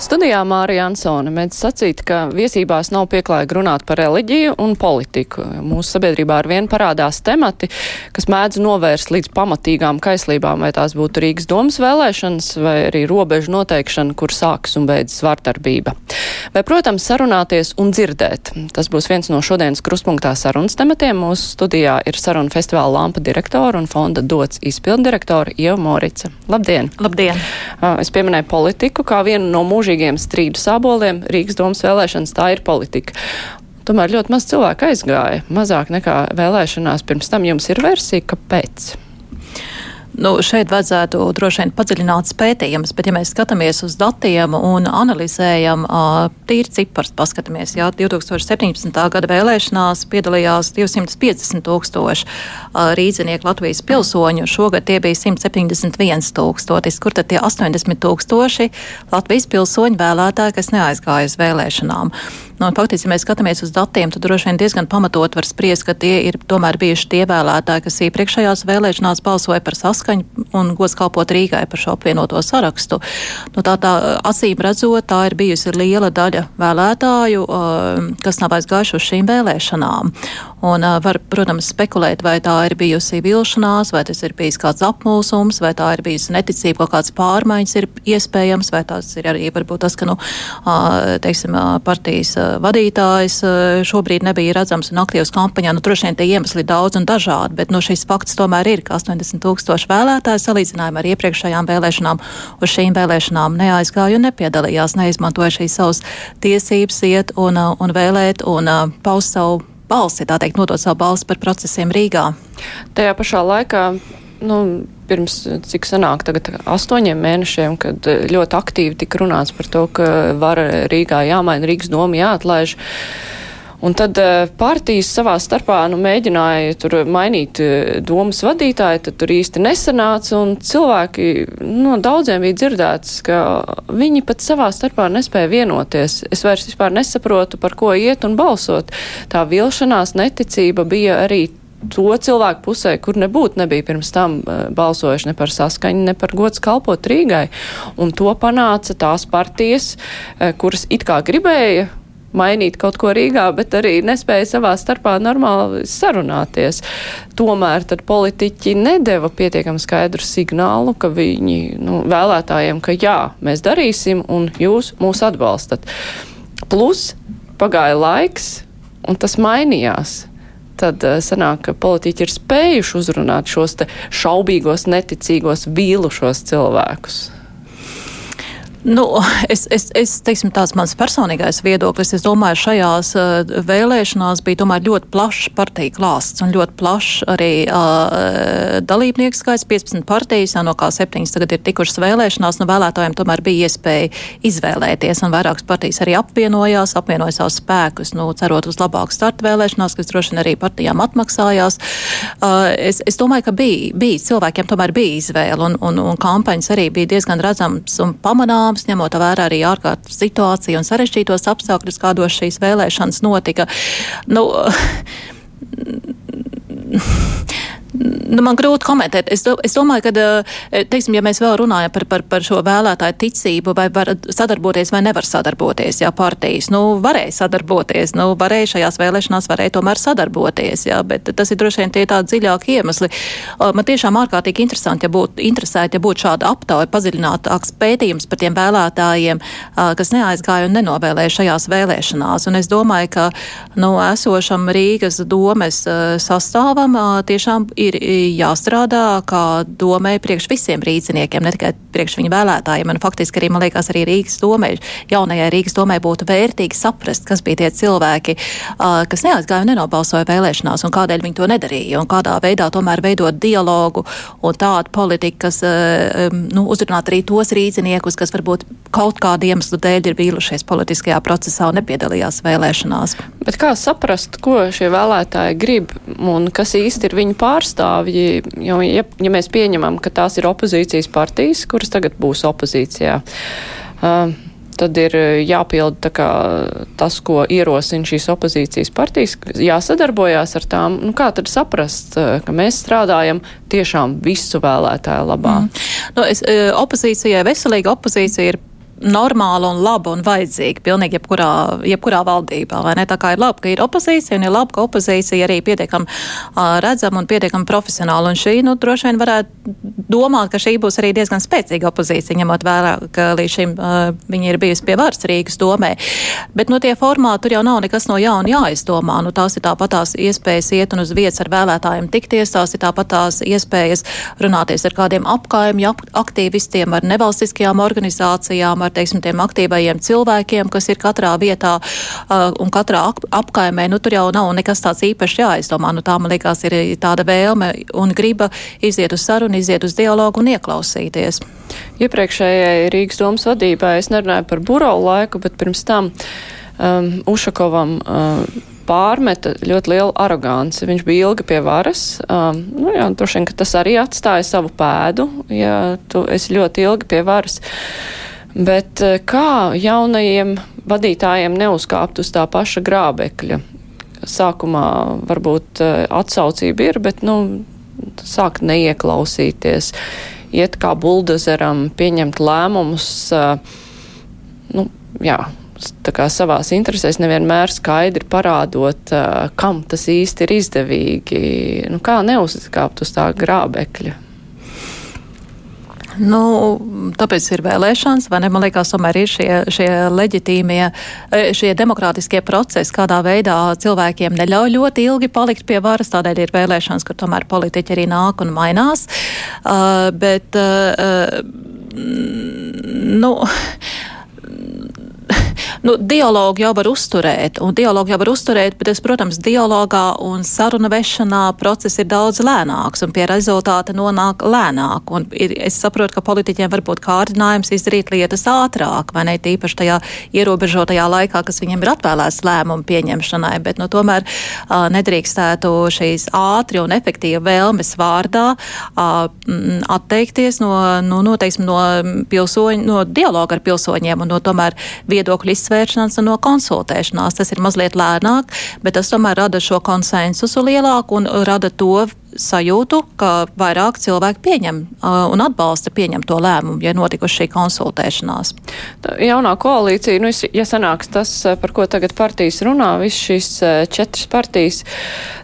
Studijā Mārija Ansone mēdz sacīt, ka viesībās nav pieklājīgi runāt par reliģiju un politiku. Mūsu sabiedrībā ar vienu parādās temati, kas mēdz novērst līdz pamatīgām kaislībām, vai tās būtu Rīgas domas vēlēšanas, vai arī robežu noteikšana, kur sākas un beidzas vārdarbība. Vai, protams, sarunāties un dzirdēt. Tas būs viens no šodienas krustpunktā sarunas tematiem. Mūsu studijā ir saruna festivāla lampa direktora un fonda dots izpildu direktora Ieva Morica. Labdien! Labdien! Es pieminēju politiku kā vienu no mūžīgiem mūžīgiem strīdu sāboliem Rīgas domas vēlēšanas tā ir politika. Tomēr ļoti maz cilvēku aizgāja, mazāk nekā vēlēšanās pirms tam. Jums ir versija, kāpēc? Nu, šeit vajadzētu droši vien padziļināt pētījumus, bet ja mēs skatāmies uz datiem un analizējam tīri cipars, paskatāmies, jā, 2017. gada vēlēšanās piedalījās 250 tūkstoši rīdzinieku Latvijas pilsoņu, šogad tie bija 171 tūkstotis, kur tad tie 80 tūkstoši Latvijas pilsoņu vēlētāji, kas neaizgāja uz vēlēšanām. Nu, faktiski, ja mēs skatāmies uz datiem, tad droši vien diezgan pamatot var spriest, ka tie ir tomēr bijuši tie vēlētāji, kas iepriekšējās vēlēšanās balsoja par saskaņu un gods kalpot Rīgai par šo apvienoto sarakstu. Nu, tā tā acīm redzot, tā ir bijusi liela daļa vēlētāju, um, kas nav aizgājuši uz šīm vēlēšanām. Un var, protams, spekulēt, vai tā ir bijusi vilšanās, vai tas ir bijis kāds apmulsums, vai tā ir bijusi neticība, ka kāds pārmaiņas ir iespējams, vai tas ir arī varbūt tas, ka, nu, teiksim, partijas vadītājs šobrīd nebija redzams un aktīvs kampaņā. Nu, droši vien tie iemesli ir daudz un dažādi, bet nu, šis fakts tomēr ir, ka 80 tūkstoši vēlētāji salīdzinājumā ar iepriekšējām vēlēšanām uz šīm vēlēšanām neaizgāja un nepiedalījās, neizmantoja šīs savas tiesības iet un, un vēlēt un paust savu balsi, tā teikt, nodot savu balsi par procesiem Rīgā. Tajā pašā laikā nu, pirms cik sanāk tagad astoņiem mēnešiem, kad ļoti aktīvi tika runāts par to, ka vara Rīgā jāmaina, Rīgas doma jāatlaiž. Un tad eh, partijas savā starpā nu, mēģināja tur mainīt eh, domas vadītāju, tad tur īsti nesanāca, un cilvēki, nu, daudziem bija dzirdēts, ka viņi pat savā starpā nespēja vienoties. Es vairs vispār nesaprotu, par ko iet un balsot. Tā vilšanās, neticība bija arī to cilvēku pusē, kur nebūtu nebija pirms tam uh, balsojuši ne par saskaņu, ne par gods kalpot Rīgai. Un to panāca tās partijas, kuras it kā gribēja mainīt kaut ko Rīgā, bet arī nespēja savā starpā normāli sarunāties. Tomēr tad politiķi nedeva pietiekami skaidru signālu, ka viņi nu, vēlētājiem, ka jā, mēs darīsim un jūs mūs atbalstat. Plus pagāja laiks un tas mainījās tad eh, sanāk, ka politiķi ir spējuši uzrunāt šos šaubīgos, neticīgos, vīlušos cilvēkus. Nu, es, es, es teiksim, tāds mans personīgais viedoklis. Es domāju, šajās uh, vēlēšanās bija tomēr ļoti plašs partiju klāsts un ļoti plašs arī uh, dalībnieku skaits. 15 partijas, no kā 7 tagad ir tikušas vēlēšanās, nu vēlētājiem tomēr bija iespēja izvēlēties, un vairākas partijas arī apvienojās, apvienoja savus spēkus, nu, cerot uz labāku startu vēlēšanās, kas droši vien arī partijām atmaksājās. Uh, es, es domāju, ka bija, bija cilvēkiem tomēr bija izvēle, un, un, un kampaņas arī bija diezgan redzams un pamanāms zināms, ņemot vērā arī ārkārtas situāciju un sarežģītos apstākļus, kādos šīs vēlēšanas notika. Nu, Nu, man grūti komentēt. Es, do, es domāju, ka, eh, teiksim, ja mēs vēl runājam par, par, par šo vēlētāju ticību, vai var sadarboties vai nevar sadarboties, jā, partijas, nu, varēja sadarboties, nu, varēja šajās vēlēšanās, varēja tomēr sadarboties, jā, bet tas ir droši vien tie tādi dziļāki iemesli. Man tiešām ārkārtīgi interesanti, ja būtu interesēti, ja būtu šāda aptauja, padziļinātāks pētījums par tiem vēlētājiem, kas neaizgāja un nenovēlēja šajās vēlēšanās. Un es domāju, ka, nu, esošam Rīgas domes sastāvam tiešām ir jāstrādā kā domē priekš visiem rīdziniekiem, ne tikai priekš viņu vēlētājiem. Un faktiski arī, man liekas, arī Rīgas domē, jaunajai Rīgas domē būtu vērtīgi saprast, kas bija tie cilvēki, kas neaizgāja un nenobalsoja vēlēšanās un kādēļ viņi to nedarīja un kādā veidā tomēr veidot dialogu un tādu politiku, kas nu, uzrunāt arī tos rīdziniekus, kas varbūt kaut kādu iemeslu dēļ ir vīlušies politiskajā procesā un nepiedalījās vēlēšanās. Bet kā saprast, ko šie vēlētāji grib un kas īsti ir viņu pārstāvji? Jo, ja, ja mēs pieņemam, ka tās ir opozīcijas partijas, kuras tagad būs opozīcijā, uh, tad ir jāpilda kā, tas, ko ierosina šīs opozīcijas partijas, jāsadarbojās ar tām. Nu, kā tad saprast, ka mēs strādājam tiešām visu vēlētāju labā? Mm. Nu, es, opozīcijai, veselīga opozīcija ir normāla un laba un vajadzīga pilnīgi jebkurā, jebkurā valdībā. Tā kā ir labi, ka ir opozīcija, un ir labi, ka opozīcija arī pietiekami uh, redzama un pietiekami profesionāla. Un šī, nu, droši vien varētu domāt, ka šī būs arī diezgan spēcīga opozīcija, ņemot vērā, ka līdz šim uh, viņi ir bijusi pie varas Rīgas domē. Bet, nu, tie formāti tur jau nav nekas no jauna jāizdomā. Nu, tās ir tāpatās iespējas iet un uz vietas ar vēlētājiem tikties, tās ir tāpatās iespējas runāties ar kādiem apkaimju aktīvistiem, ar nevalstiskajām organizācijām, ar ar teiksim, tiem aktīvajiem cilvēkiem, kas ir katrā vietā uh, un katrā apkaimē, nu tur jau nav nekas tāds īpaši jāizdomā. Nu, tā man liekas ir tāda vēlme un griba iziet uz sarunu, iziet uz dialogu un ieklausīties. Iepriekšējai Rīgas domas vadībai es nerunāju par burovu laiku, bet pirms tam um, Ušakovam. Uh, pārmeta ļoti lielu aroganci. Viņš bija ilgi pie varas. Um, nu, jā, droši vien, ka tas arī atstāja savu pēdu, ja tu esi ļoti ilgi pie varas. Bet eh, kā jaunajiem vadītājiem neuzkāpt uz tā paša grābekļa? Sākumā varbūt eh, atsaucība ir, bet, nu, sākt neieklausīties, iet kā buldozeram, pieņemt lēmumus, eh, nu, jā, tā kā savās interesēs nevienmēr skaidri parādot, kam tas īsti ir izdevīgi, nu, kā neuzkāpt uz tā grābekļa. Nu, tāpēc ir vēlēšanas, vai ne? Man liekas, tomēr ir šie, šie leģitīmie, e, šie demokrātiskie procesi, kādā veidā cilvēkiem neļauj ļoti ilgi palikt pie varas. Tādēļ ir vēlēšanas, kur tomēr politiķi arī nāk un mainās. Uh, bet, uh, nu, nu, dialogu jau var uzturēt, un dialogu jau var uzturēt, bet, es, protams, dialogā un saruna vešanā process ir daudz lēnāks, un pie rezultāta nonāk lēnāk. Un ir, es saprotu, ka politiķiem var būt kārdinājums izdarīt lietas ātrāk, vai ne tīpaši tajā ierobežotajā laikā, kas viņiem ir atvēlēts lēmumu pieņemšanai, bet, nu, tomēr uh, nedrīkstētu šīs ātri un efektīvi vēlmes vārdā uh, atteikties no, no, no, teiksim, no, pilsoņu, no dialoga ar pilsoņiem un no tomēr viedokļu izsvēršanās un no konsultēšanās. Tas ir mazliet lēnāk, bet tas tomēr rada šo konsensusu lielāku un rada to sajūtu, ka vairāk cilvēki pieņem uh, un atbalsta pieņem to lēmumu, ja notikuši šī konsultēšanās. Tā jaunā koalīcija, nu, ja sanāks tas, par ko tagad partijas runā, viss šīs četras partijas,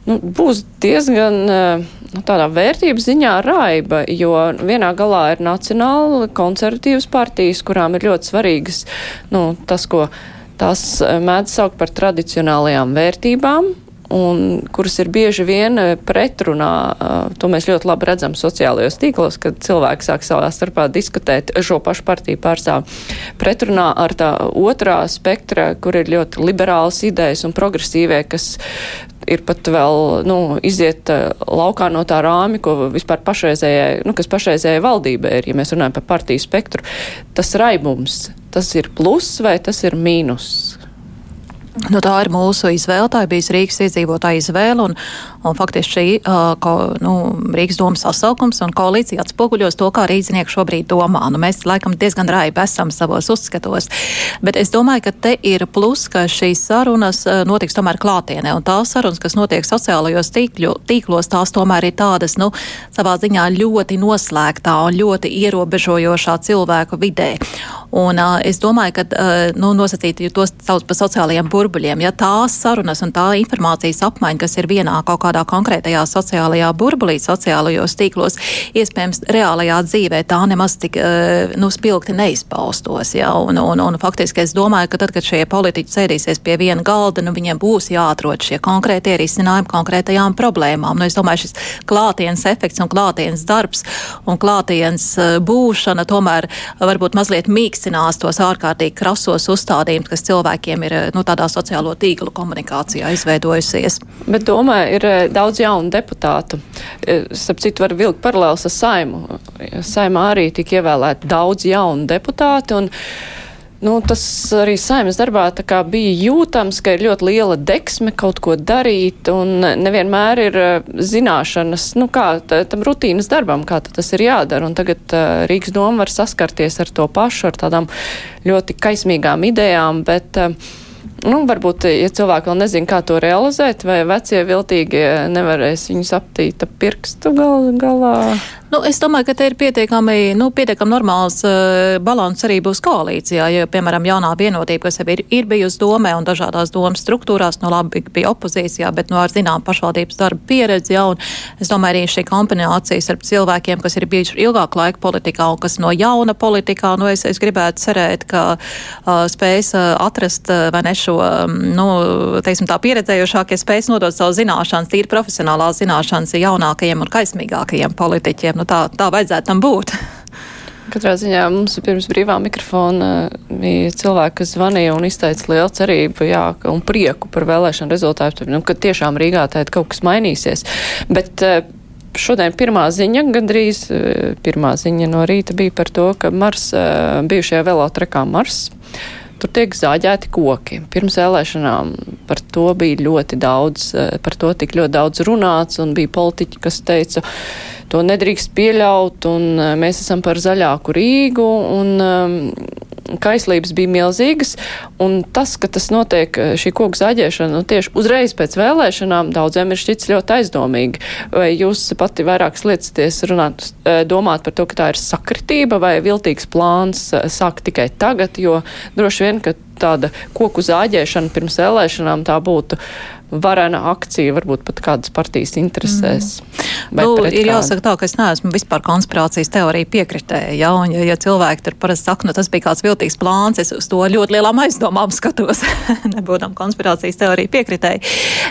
nu, būs diezgan nu, tādā vērtības ziņā raiba, jo vienā galā ir nacionāli konservatīvas partijas, kurām ir ļoti svarīgas nu, tas, ko tās mēdz saukt par tradicionālajām vērtībām, un kuras ir bieži vien eh, pretrunā. Eh, to mēs ļoti labi redzam sociālajos tīklos, kad cilvēki sāk savā starpā diskutēt šo pašu partiju pārstāv pretrunā ar tā otrā spektra, kur ir ļoti liberāls idejas un progresīvie, kas ir pat vēl, nu, iziet eh, laukā no tā rāmi, ko vispār pašreizējai, nu, kas pašreizējai valdībai ir, ja mēs runājam par partiju spektru. Tas raibums, tas ir pluss vai tas ir mīnus? Nu, tā ir mūsu izvēle, tā ir bijusi Rīgas iedzīvotāja izvēle, un, un faktiski šī uh, ko, nu, Rīgas domas sasaukums un koalīcija atspoguļos to, kā rīznieki šobrīd domā. Nu, mēs laikam diezgan raibi esam savos uzskatos, bet es domāju, ka te ir plus, ka šīs sarunas notiks tomēr klātienē, un tās sarunas, kas notiek sociālajos tīkļu, tīklos, tās tomēr ir tādas, nu, savā ziņā ļoti noslēgtā un ļoti ierobežojošā cilvēku vidē. Un uh, es domāju, ka, uh, nu, nosacīt, tos sauc par sociālajiem burbuļiem, burbuļiem. Ja tās sarunas un tā informācijas apmaiņa, kas ir vienā kaut kādā konkrētajā sociālajā burbulī, sociālajos tīklos, iespējams, reālajā dzīvē tā nemaz tik eh, nu, spilgti neizpaustos. Ja? Un, un, un faktiski es domāju, ka tad, kad šie politiķi sēdīsies pie viena galda, nu, viņiem būs jāatrod šie konkrētie risinājumi konkrētajām problēmām. Nu, es domāju, šis klātienes efekts un klātienes darbs un klātienes eh, būšana tomēr varbūt mazliet mīkstinās tos ārkārtīgi krasos uzstādījumus, kas cilvēkiem ir nu, tādā sociālo tīklu komunikācijā izveidojusies. Bet domāju, ir eh, daudz jaunu deputātu. Eh, starp citu, var vilkt paralēls ar saimu. Saimā arī tika ievēlēti daudz jaunu deputātu. Un, Nu, tas arī saimnes darbā bija jūtams, ka ir ļoti liela deksme kaut ko darīt, un nevienmēr ir uh, zināšanas, nu, kā tam rutīnas darbam, kā tas ir jādara. Un tagad uh, Rīgas doma var saskarties ar to pašu, ar tādām ļoti kaismīgām idejām, bet uh, Nu, varbūt, ja cilvēki vēl nezina, kā to realizēt, vai vecie viltīgie nevarēs viņus aptīt ap pirkstu gal, galā. Nu, es domāju, ka te ir pietiekami, nu, pietiekami normāls uh, balans arī būs koalīcijā. Ja, piemēram, jaunā vienotība, kas jau ir, ir bijusi domē un dažādās domas struktūrās, nu labi bija opozīcijā, bet nu, ar zinām pašvaldības darba pieredzi. Ja, es domāju, arī šī kombinācija starp cilvēkiem, kas ir bijuši ilgāku laiku politikā un kas no jauna politikā, nu, es, es gribētu cerēt, ka uh, spēs uh, atrast uh, vai ne šo, um, nu, teiksim, pieredzējušākie spēs nodot savu zināšanas, tīri profesionālās zināšanas jaunākajiem un kaismīgākajiem politiķiem nu, tā, tā vajadzētu tam būt. Katrā ziņā mums pirms brīvā mikrofona bija cilvēki, kas zvanīja un izteica lielu cerību jā, un prieku par vēlēšanu rezultātu, nu, ka tiešām Rīgā tā kaut kas mainīsies. Bet eh, šodien pirmā ziņa, gandrīz eh, pirmā ziņa no rīta bija par to, ka Mars, eh, bijušajā velotrekā Mars, tur tiek zāģēti koki. Pirms vēlēšanām par to bija ļoti daudz, par to tik ļoti daudz runāts un bija politiķi, kas teica, to nedrīkst pieļaut, un eh, mēs esam par zaļāku Rīgu, un um, kaislības bija milzīgas, un tas, ka tas notiek, eh, šī koku zaļiešana, nu, tieši uzreiz pēc vēlēšanām, daudziem ir šķits ļoti aizdomīgi. Vai jūs pati vairāk sliecaties runāt, domāt par to, ka tā ir sakritība vai viltīgs plāns sāk tikai tagad, jo droši vien, ka tāda koku zāģēšana pirms vēlēšanām tā būtu varena akcija, varbūt pat kādas partijas interesēs. Mm. Nu, ir jāsaka tā, ka es neesmu vispār konspirācijas teorija piekritēja, ja, un ja, ja cilvēki tur parasti saka, nu tas bija kāds viltīgs plāns, es uz to ļoti lielām aizdomām skatos, nebūtam konspirācijas teorija piekritēja.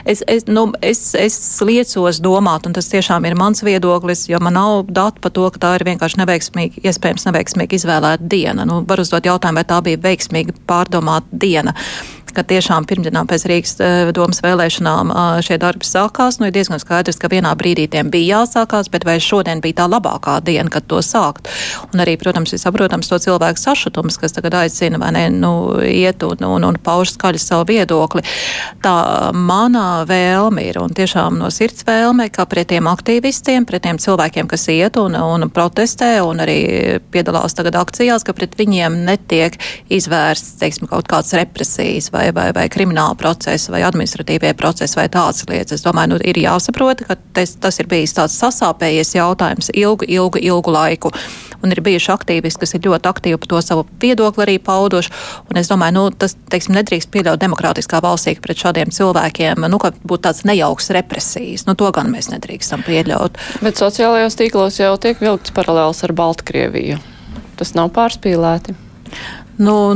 Es, es, nu, es, es liecos domāt, un tas tiešām ir mans viedoklis, jo man nav datu par to, ka tā ir vienkārši neveiksmīgi, iespējams neveiksmīgi izvēlēta diena. Nu, var uzdot jautājumu, vai tā bija veiksmīgi pārdomāta diena ka tiešām pirmdienā pēc Rīgas eh, domas vēlēšanām šie darbi sākās. Nu, ir diezgan skaidrs, ka vienā brīdī tiem bija jāsākās, bet vai šodien bija tā labākā diena, kad to sākt? Un arī, protams, ir saprotams to cilvēku sašutums, kas tagad aicina vai ne, nu, iet un, un, un pauž skaļi savu viedokli. Tā mana vēlme ir un tiešām no sirds vēlme, ka pret tiem aktīvistiem, pret tiem cilvēkiem, kas iet un, un protestē un arī piedalās tagad akcijās, ka pret viņiem netiek izvērsts, teiksim, kaut kāds represijas vai vai, vai, vai krimināla procesa, vai administratīvie procesi, vai tādas lietas. Es domāju, nu, ir jāsaprot, ka tes, tas ir bijis tāds sasāpējies jautājums ilgu, ilgu, ilgu laiku. Un ir bijuši aktīvisti, kas ir ļoti aktīvi par to savu viedokli arī pauduši. Un es domāju, nu, tas teiksim, nedrīkst pieļaut demokrātiskā valstī, ka pret šādiem cilvēkiem nu, būtu tāds nejauks represijas. Nu, to gan mēs nedrīkstam pieļaut. Bet sociālajos tīklos jau tiek vilkts paralēls ar Baltkrieviju. Tas nav pārspīlēti. Nu,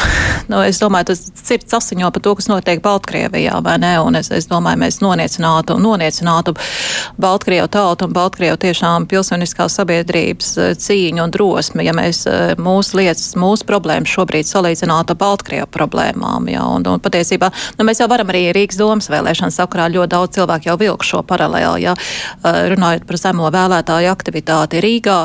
nu, es domāju, tas sirds asiņo par to, kas notiek Baltkrievijā, vai ne? Un es, es domāju, mēs noniecinātu, noniecinātu Baltkrievu tautu un Baltkrievu tiešām pilsoniskās sabiedrības eh, cīņu un drosmi, ja mēs eh, mūsu lietas, mūsu problēmas šobrīd salīdzinātu ar Baltkrievu problēmām. Ja? Un, un patiesībā, nu, mēs jau varam arī Rīgas domas vēlēšanas sakrā ļoti daudz cilvēku jau vilk šo paralēli, ja? Eh, runājot par zemo vēlētāju aktivitāti Rīgā,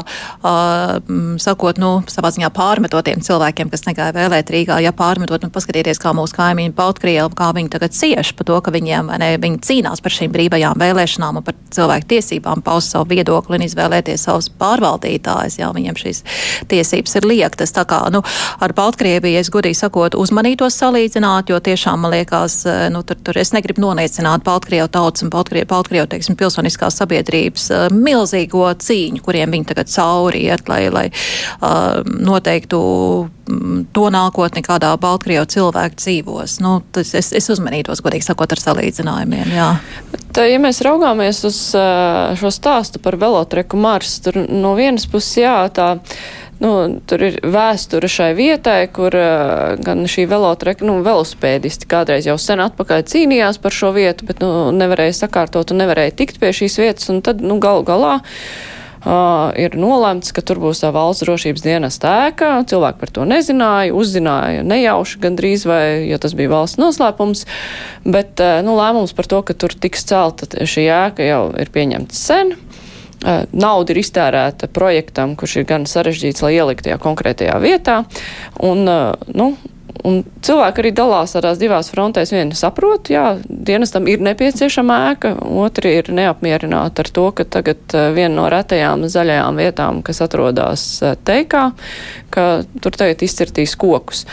sakot, nu, savā ziņā pārmetotiem cilvēkiem, kas negāja vēlēt Rīgā, ja pārmetot un paskatieties, kā mūsu kaimiņi Baltkrievi, kā viņi tagad cieš par to, ka viņiem, ne, viņi cīnās par šīm brīvajām vēlēšanām un par cilvēku tiesībām paust savu viedokli un izvēlēties savus pārvaldītājus, jā, viņiem šīs tiesības ir liektas. Tā kā, nu, ar Baltkrieviju es godīgi sakot uzmanītos salīdzināt, jo tiešām man liekas, eh, nu, tur, tur es negribu noniecināt Baltkrievu tautas un Baltkrievu, Baltkrievu teiksim, pilsoniskās sabiedrības uh, milzīgo cīņu, kuriem viņi tagad cauri iet, lai, lai uh, noteiktu to nākotni, kādā Baltkrievu cilvēki dzīvos. Nu, tas, es, es uzmanītos, godīgi sakot, ar salīdzinājumiem. Jā. Bet, ja mēs raugāmies uz šo stāstu par velotreku Mars, tur no vienas puses jā, tā. Nu, tur ir vēsture šai vietai, kur uh, gan šī velotreka, nu, velospēdisti kādreiz jau sen atpakaļ cīnījās par šo vietu, bet, nu, nevarēja sakārtot un nevarēja tikt pie šīs vietas, un tad, nu, galu galā uh, ir nolēmts, ka tur būs valsts drošības dienas ēka. Cilvēki par to nezināja, uzzināja nejauši gandrīz, vai, jo tas bija valsts noslēpums. Bet uh, nu, lēmums par to, ka tur tiks celta šī ēka, jau ir pieņemts sen. nauda ir iztērēta projektam, kurš ir gan sarežģīts, lai ielikt tajā konkrētajā vietā. Un, nu, Un cilvēki arī dalās tādās divās frontēs. Viena saprot, jā, dienestam ir nepieciešama ēka, otri ir neapmierināti ar to, ka tagad viena no retajām zaļajām vietām, kas atrodas teikā, ka tur tagad izcirtīs kokus.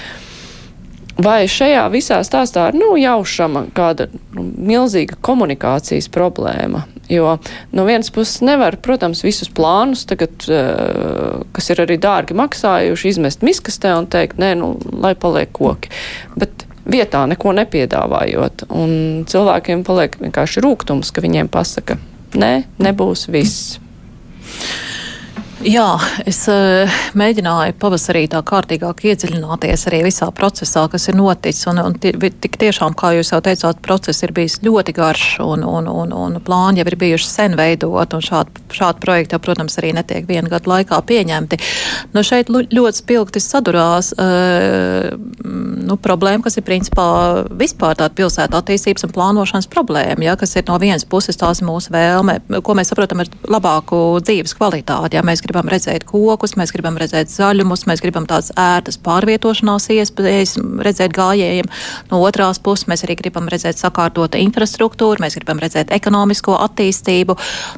Vai šajā visā stāstā ir nu, jaušama kāda nu, milzīga komunikācijas problēma? Jo no vienas puses nevar, protams, visus plānus, tagad, uh, kas ir arī dārgi maksājuši, izmest miskastē un teikt, nē, nu, lai paliek koki. Bet vietā neko nepiedāvājot, un cilvēkiem paliek vienkārši rūgtums, ka viņiem pasaka, nē, nebūs viss. Jā, es uh, mēģināju pavasarī tā kārtīgāk iedziļināties arī visā procesā, kas ir noticis. Un, un tik tiešām, kā jūs jau teicāt, process ir bijis ļoti garš un, un, un, un plāni jau ir bijuši sen veidot. Šādi, šādi projekti, jau, protams, arī netiek vienu gadu laikā pieņemti. Nu, šeit ļoti spilgti sadurās uh, nu, problēma, kas ir principā vispār tāda pilsēta attīstības un plānošanas problēma, ja, kas ir no vienas puses tās mūsu vēlme, ko mēs saprotam ar labāku dzīves kvalitāti. Ja, gribam redzēt kokus, mēs gribam redzēt zaļumus, mēs gribam tādas ērtas pārvietošanās iespējas redzēt gājējiem. No otrās puses mēs arī gribam redzēt sakārtotu infrastruktūru, mēs gribam redzēt ekonomisko attīstību.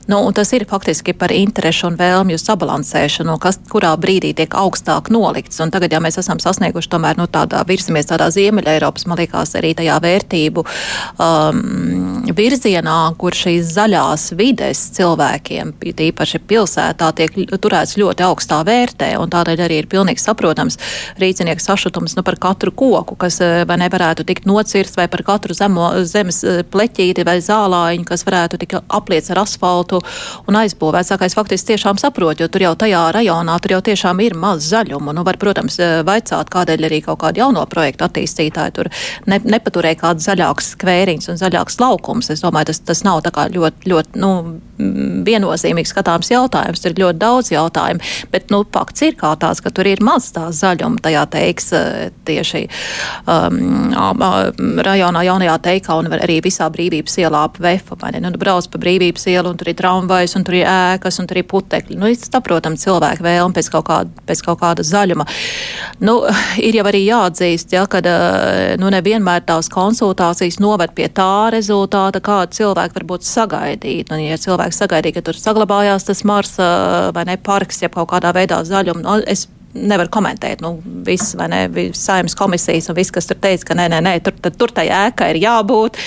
Nu, tas ir faktiski par interešu un vēlmju sabalansēšanu, kas kurā brīdī tiek augstāk nolikts. Un tagad, ja mēs esam sasnieguši tomēr nu, tādā virsamies tādā Ziemeļa Eiropas, man liekas, arī tajā vērtību um, virzienā, kur šīs zaļās vides cilvēkiem, tīpaši pilsētā, tiek turēts ļoti augstā vērtē, un tādēļ arī ir pilnīgi saprotams rīznieka sašutums nu, par katru koku, kas eh, vai nevarētu tikt nocirsts, vai par katru zemo, zemes eh, pleķīti vai zālājiņu, kas varētu tikt apliets ar asfaltu un aizbūvēts. Tā kā es faktiski tiešām saprotu, jo tur jau tajā rajonā tur jau tiešām ir maz zaļumu. Nu, var, protams, eh, vaicāt, kādēļ arī kaut kādu jauno projektu attīstītāju tur ne, nepaturēja kāds zaļāks skvēriņš un zaļāks laukums. Es domāju, tas, tas nav tā kā ļoti, ļoti, nu, viennozīmīgi skatāms jautājums. Tur ir ļoti daudz jautājumu, bet nu, fakts ir kā tāds, ka tur ir maz tā zaļuma tajā teiks eh, tieši um, rajonā jaunajā teikā un arī visā brīvības ielā ap vefu. Nu, brauc pa brīvības ielu un tur ir tramvajs un tur ir ēkas un tur ir putekļi. Nu, saprotam, cilvēku vēlme pēc kaut kāda, pēc kaut kāda zaļuma. Nu, ir jau arī jāatzīst, ja, ka nu, nevienmēr tās konsultācijas noved pie tā rezultāta, kādu cilvēku varbūt sagaidīt. Un, ja cilvēki sagaidīja, ka tur saglabājās tas Marsa vai ne parks, ja kaut kādā veidā zaļumu. Nu, es nevar komentēt. Nu, viss, vai ne, saimnes komisijas un viss, kas tur teica, ka nē, nē, nē tur, tur, tai ēkai ir jābūt.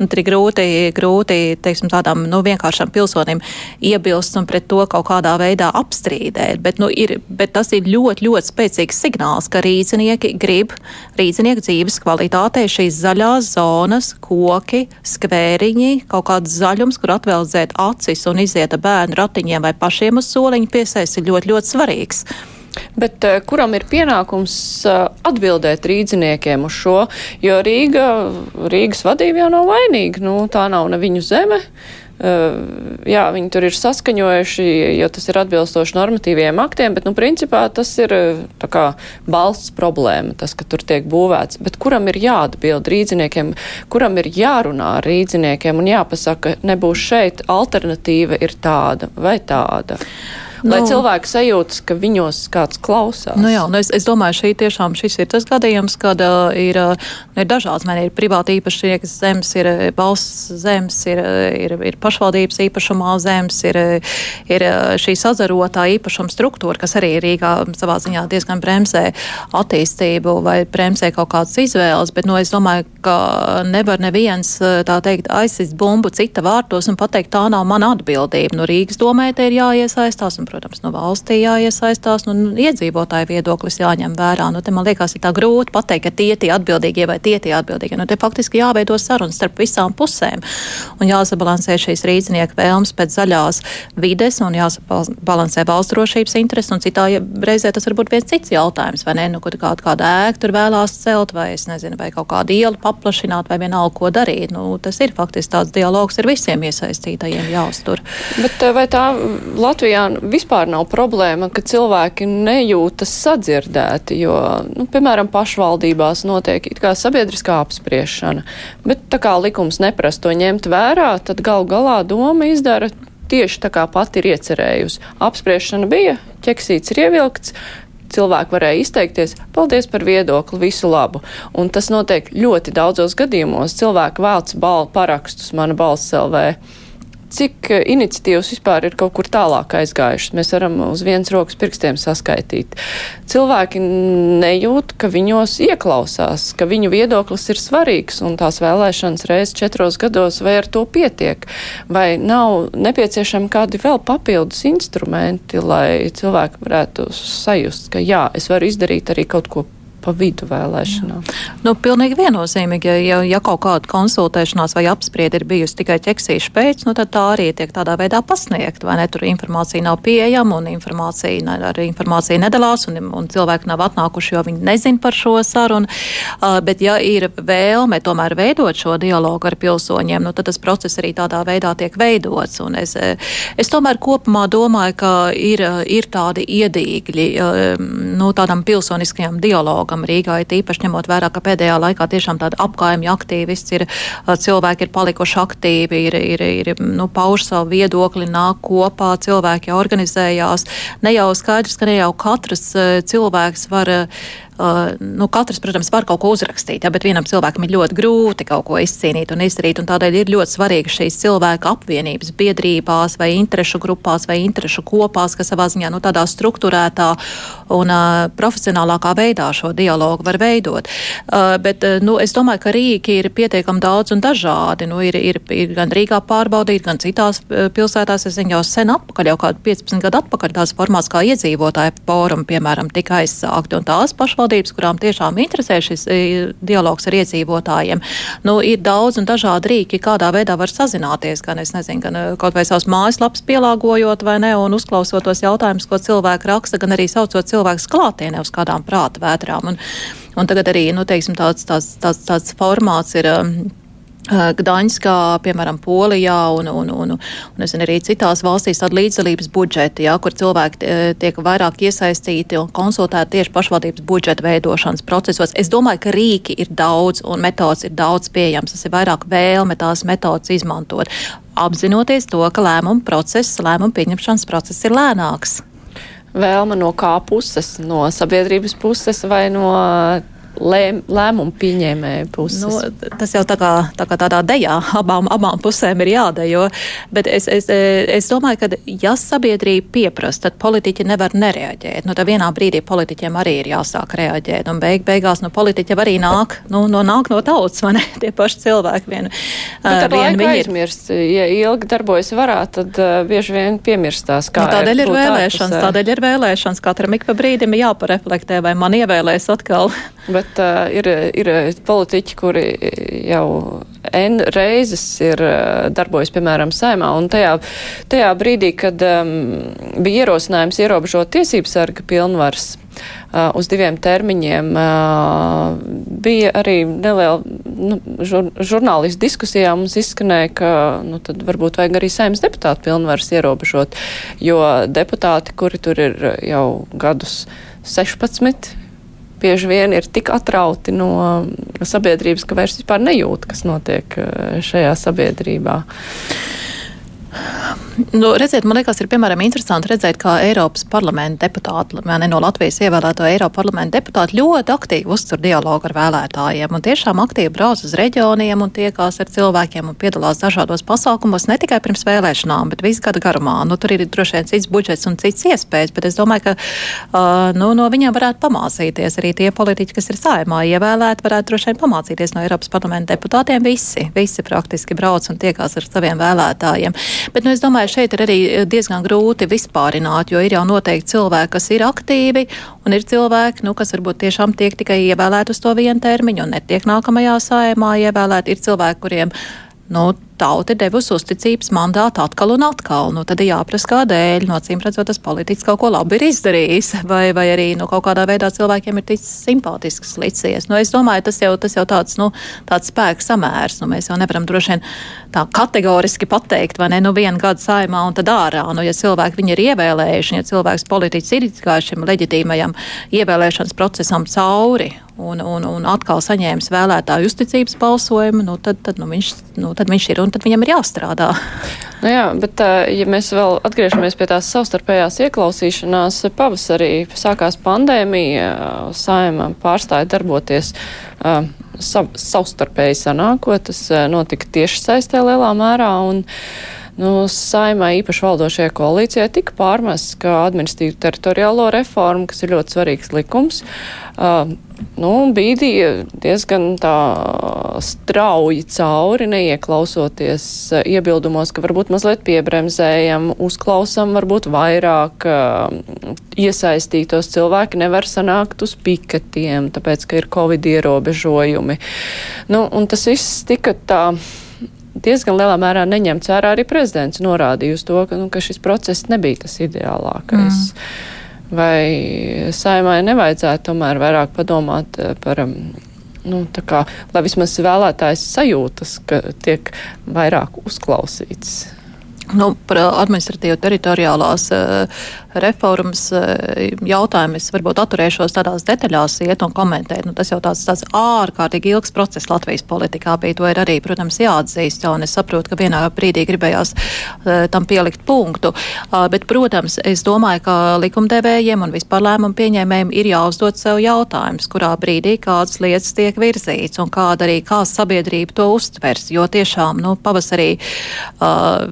Un tur ir grūti, grūti teiksim, tādam nu, vienkāršam pilsonim iebilst un pret to kaut kādā veidā apstrīdēt. Bet, nu, ir, bet tas ir ļoti, ļoti spēcīgs signāls, ka rīznieki grib rīznieku dzīves kvalitātei šīs zaļās zonas, koki, skvēriņi, kaut kāds zaļums, kur atveldzēt acis un iziet ar bērnu ratiņiem vai pašiem uz soliņu piesaist, ir ļoti, ļoti svarīgs. Bet uh, kuram ir pienākums uh, atbildēt rīdziniekiem uz šo? Jo Rīga, Rīgas vadība jau nav vainīga. Nu, tā nav ne viņu zeme. Uh, jā, viņi tur ir saskaņojuši, jo tas ir atbilstoši normatīviem aktiem, bet, nu, principā tas ir tā kā valsts problēma, tas, ka tur tiek būvēts. Bet kuram ir jāatbild rīdziniekiem, kuram ir jārunā ar rīdziniekiem un jāpasaka, nebūs šeit, alternatīva ir tāda vai tāda? Nu, lai cilvēki sajūtas, ka viņos kāds klausās. Nu jā, nu es, es domāju, šī tiešām šis ir tas gadījums, kad uh, ir, uh, ir dažāds. Man ir privāti īpašnieki zemes, ir valsts zemes, ir, ir, ir pašvaldības īpašumā zemes, ir, ir šī sazarotā īpašuma struktūra, kas arī Rīgā savā ziņā diezgan bremzē attīstību vai bremzē kaut kādas izvēles, bet, nu, es domāju, ka nevar neviens, tā teikt, aizsist bumbu cita vārtos un pateikt, tā nav mana atbildība. Nu, Rīgas domē te ir jāiesaistās un protams, no valstī jāiesaistās, nu, iedzīvotāju viedoklis jāņem vērā. Nu, te, man liekas, ir tā grūti pateikt, ka tie tie atbildīgie vai tie tie atbildīgie. Nu, te faktiski jāveido sarunas starp visām pusēm un jāsabalansē šīs rīznieku vēlmes pēc zaļās vides un jāsabalansē valsts drošības intereses. Un citā reizē tas var būt viens cits jautājums, vai ne? Nu, kad kāda, kāda ēka tur vēlās celt, vai es nezinu, vai kaut kādu ielu paplašināt, vai vienalga, ko darīt. Nu, tas ir faktiski tāds dialogs ar visiem iesaistītajiem jāuztur. Bet vai tā Latvijā vispār nav problēma, ka cilvēki nejūtas sadzirdēti, jo, nu, piemēram, pašvaldībās notiek it kā sabiedriskā apspriešana, bet tā kā likums neprasa to ņemt vērā, tad gal galā doma izdara tieši tā kā pati ir iecerējusi. Apspriešana bija, ķeksīts ir ievilkts, cilvēki varēja izteikties, paldies par viedokli, visu labu. Un tas notiek ļoti daudzos gadījumos. Cilvēki vēlc balvu parakstus mana balss LV cik eh, iniciatīvas vispār ir kaut kur tālāk aizgājušas. Mēs varam uz vienas rokas pirkstiem saskaitīt. Cilvēki nejūt, ka viņos ieklausās, ka viņu viedoklis ir svarīgs un tās vēlēšanas reizes četros gados, vai ar to pietiek, vai nav nepieciešami kādi vēl papildus instrumenti, lai cilvēki varētu sajust, ka jā, es varu izdarīt arī kaut ko pa vidu vēlēšanām. Nu, pilnīgi viennozīmīgi, ja, ja, ja kaut kāda konsultēšanās vai apspriede ir bijusi tikai ķeksīša pēc, nu, tad tā arī tiek tādā veidā pasniegt, vai ne? Tur informācija nav pieejama un informācija, ar informāciju nedalās un, un cilvēki nav atnākuši, jo viņi nezin par šo sarunu. Uh, bet ja ir vēlme tomēr veidot šo dialogu ar pilsoņiem, nu, tad tas process arī tādā veidā tiek veidots. Un es, es tomēr kopumā domāju, ka ir, ir tādi iedīgļi nu, tādam pilsoniskajam dialogam dialogam Rīgā, it īpaši ņemot vērā, ka pēdējā laikā tiešām tāda apgājuma aktīvists ir, cilvēki ir palikuši aktīvi, ir, ir, ir nu, pauž savu viedokli, nāk kopā, cilvēki organizējās. Ne jau skaidrs, ka ne jau katrs cilvēks var nu, katrs, protams, var kaut ko uzrakstīt, ja, bet vienam cilvēkam ir ļoti grūti kaut ko izcīnīt un izdarīt. Un tādēļ ir ļoti svarīgi šīs cilvēku apvienības biedrībās vai interešu grupās vai interešu kopās, kas savā ziņā nu, tādā struktūrētā un uh, profesionālākā veidā šo dialogu var veidot. Uh, bet uh, nu, es domāju, ka rīki ir pietiekami daudz un dažādi. Nu, ir, ir, ir gan Rīgā pārbaudīti, gan citās pilsētās. Es zinu, jau sen atpakaļ, jau kādu 15 gadu atpakaļ tās formās kā iedzīvotāju fórumi, piemēram, tika aizsākti un tās pašvaldības pašvaldības, kurām tiešām interesē šis e, dialogs ar iedzīvotājiem. Nu, ir daudz un dažādi rīki, kādā veidā var sazināties, gan es nezinu, gan e, kaut vai savus mājaslapas pielāgojot vai ne, un uzklausot tos jautājumus, ko cilvēki raksta, gan arī saucot cilvēkus klātienē uz kādām prāta vētrām. Un, un tagad arī, nu, teiksim, tāds, tāds, tāds, tāds formāts ir. Um, Gdaņskā, piemēram, Polijā un, un, un, un zinu, arī citās valstīs tāda līdzdalības budžeti, jā, kur cilvēki tiek vairāk iesaistīti un konsultēti tieši pašvaldības budžeta veidošanas procesos. Es domāju, ka rīki ir daudz un metodas ir daudz pieejams. Tas ir vairāk vēlme tās metodas izmantot, apzinoties to, ka lēmuma process, lēmuma pieņemšanas process ir lēnāks. Vēlme no kā puses? No sabiedrības puses vai no lēm, lēmumu pieņēmēju puses? Nu, tas jau tā kā, tā kā tādā dejā abām, abām pusēm ir jādejo, bet es, es, es domāju, ka ja sabiedrība pieprasa, tad politiķi nevar nereaģēt. Nu, tad vienā brīdī politiķiem arī ir jāsāk reaģēt, un beig, beigās nu, politiķi arī nāk, nu, no, nāk no tautas, vai ne? Tie paši cilvēki vien. Bet ar vien viņi aizmirst, ir. ja ilgi darbojas varā, tad uh, bieži vien piemirstās. Nu, tādēļ ir, ir vēlēšanas, tādēļ ir vēlēšanas. Katram ik pa brīdim jāpareflektē, vai man ievēlēs atkal. Bet uh, ir, ir politiķi, kuri jau N reizes ir darbojas, piemēram, saimā, un tajā, tajā brīdī, kad um, bija ierosinājums ierobežot tiesības sarga pilnvaras uh, uz diviem termiņiem, uh, bija arī neliela nu, žur, žurnālistu diskusijā mums izskanēja, ka nu, tad varbūt vajag arī saimnes deputātu pilnvaras ierobežot, jo deputāti, kuri tur ir jau gadus 16, bieži vien ir tik atrauti no sabiedrības, ka vairs vispār nejūt, kas notiek eh, šajā sabiedrībā. Nu, redziet, man liekas, ir piemēram interesanti redzēt, kā Eiropas parlamenta deputāti, ne no Latvijas ievēlēto Eiropas parlamenta deputāti ļoti aktīvi uztur dialogu ar vēlētājiem un tiešām aktīvi brauc uz reģioniem un tiekās ar cilvēkiem un piedalās dažādos pasākumos ne tikai pirms vēlēšanām, bet visu gadu garumā. Nu, tur ir droši vien cits budžets un cits iespējas, bet es domāju, ka uh, nu, no viņiem varētu pamācīties arī tie politiķi, kas ir saimā ievēlēti, varētu droši vien pamācīties no Eiropas parlamenta deputātiem. Visi, visi praktiski brauc un tiekās ar saviem vēlētājiem. Bet nu, es domāju, šeit ir arī diezgan grūti vispārināt, jo ir jau noteikti cilvēki, kas ir aktīvi, un ir cilvēki, nu, kas varbūt tiešām tiek tikai ievēlēti uz to vienu termiņu un netiek nākamajā sājumā ievēlēti. Ir cilvēki, kuriem nu, tauta ir devusi uzticības mandātu atkal un atkal. Nu, tad ir jāprasa, kādēļ. No cīm redzot, tas politiķis kaut ko labi ir izdarījis, vai, vai arī nu, kaut kādā veidā cilvēkiem ir ticis simpātisks licies. Nu, es domāju, tas jau, tas jau tāds, nu, tāds spēks samērs. Nu, mēs jau nevaram droši vien tā kategoriski pateikt, vai ne, nu, vienu gadu saimā un tad ārā. Nu, ja cilvēki viņu ir ievēlējuši, ja cilvēks politiķis ir izgājuši šim leģitīmajam ievēlēšanas procesam cauri un, un, un atkal saņēmis vēlētāju uzticības balsojumu, nu, tad, tad, nu, viņš, nu, tad viņš ir un tad viņam ir jāstrādā. Nu jā, bet ja mēs vēl atgriežamies pie tās savstarpējās ieklausīšanās, pavasarī sākās pandēmija, saima pārstāja darboties sav, savstarpēji sanākot, tas notika tieši saistē lielā mērā. Un, Nu, saimai īpaši valdošajai koalīcijai tika pārmests, ka administratīvu teritoriālo reformu, kas ir ļoti svarīgs likums, uh, nu, bīdīja diezgan tā strauji cauri, neieklausoties uh, iebildumos, ka varbūt mazliet piebremzējam, uzklausam, varbūt vairāk uh, iesaistītos cilvēki nevar sanākt uz piketiem, tāpēc, ka ir covid ierobežojumi. Nu, un tas viss tika tā diezgan lielā mērā neņemts vērā. Arī prezidents norādīja uz to, ka, nu, ka šis process nebija tas ideālākais. Mm. Vai saimai nevajadzētu tomēr vairāk padomāt eh, par. Nu, kā, lai vismaz vēlētājs sajūtas, ka tiek vairāk uzklausīts. Nu, par administratīvu teritoriālās uh, reformas uh, jautājumu es varbūt atturēšos tādās detaļās iet un komentēt. Nu, tas jau tāds, tāds ārkārtīgi ilgs process Latvijas politikā bija. To ir arī, protams, jāatzīst, un es saprotu, ka vienā brīdī gribējās uh, tam pielikt punktu. Uh, bet, protams, es domāju, ka likumdevējiem un vispār lēmumu pieņēmējiem ir jāuzdod sev jautājums, kurā brīdī kādas lietas tiek virzīts un kāda arī kā sabiedrība to uztvers. Jo tiešām, nu, pavasarī uh,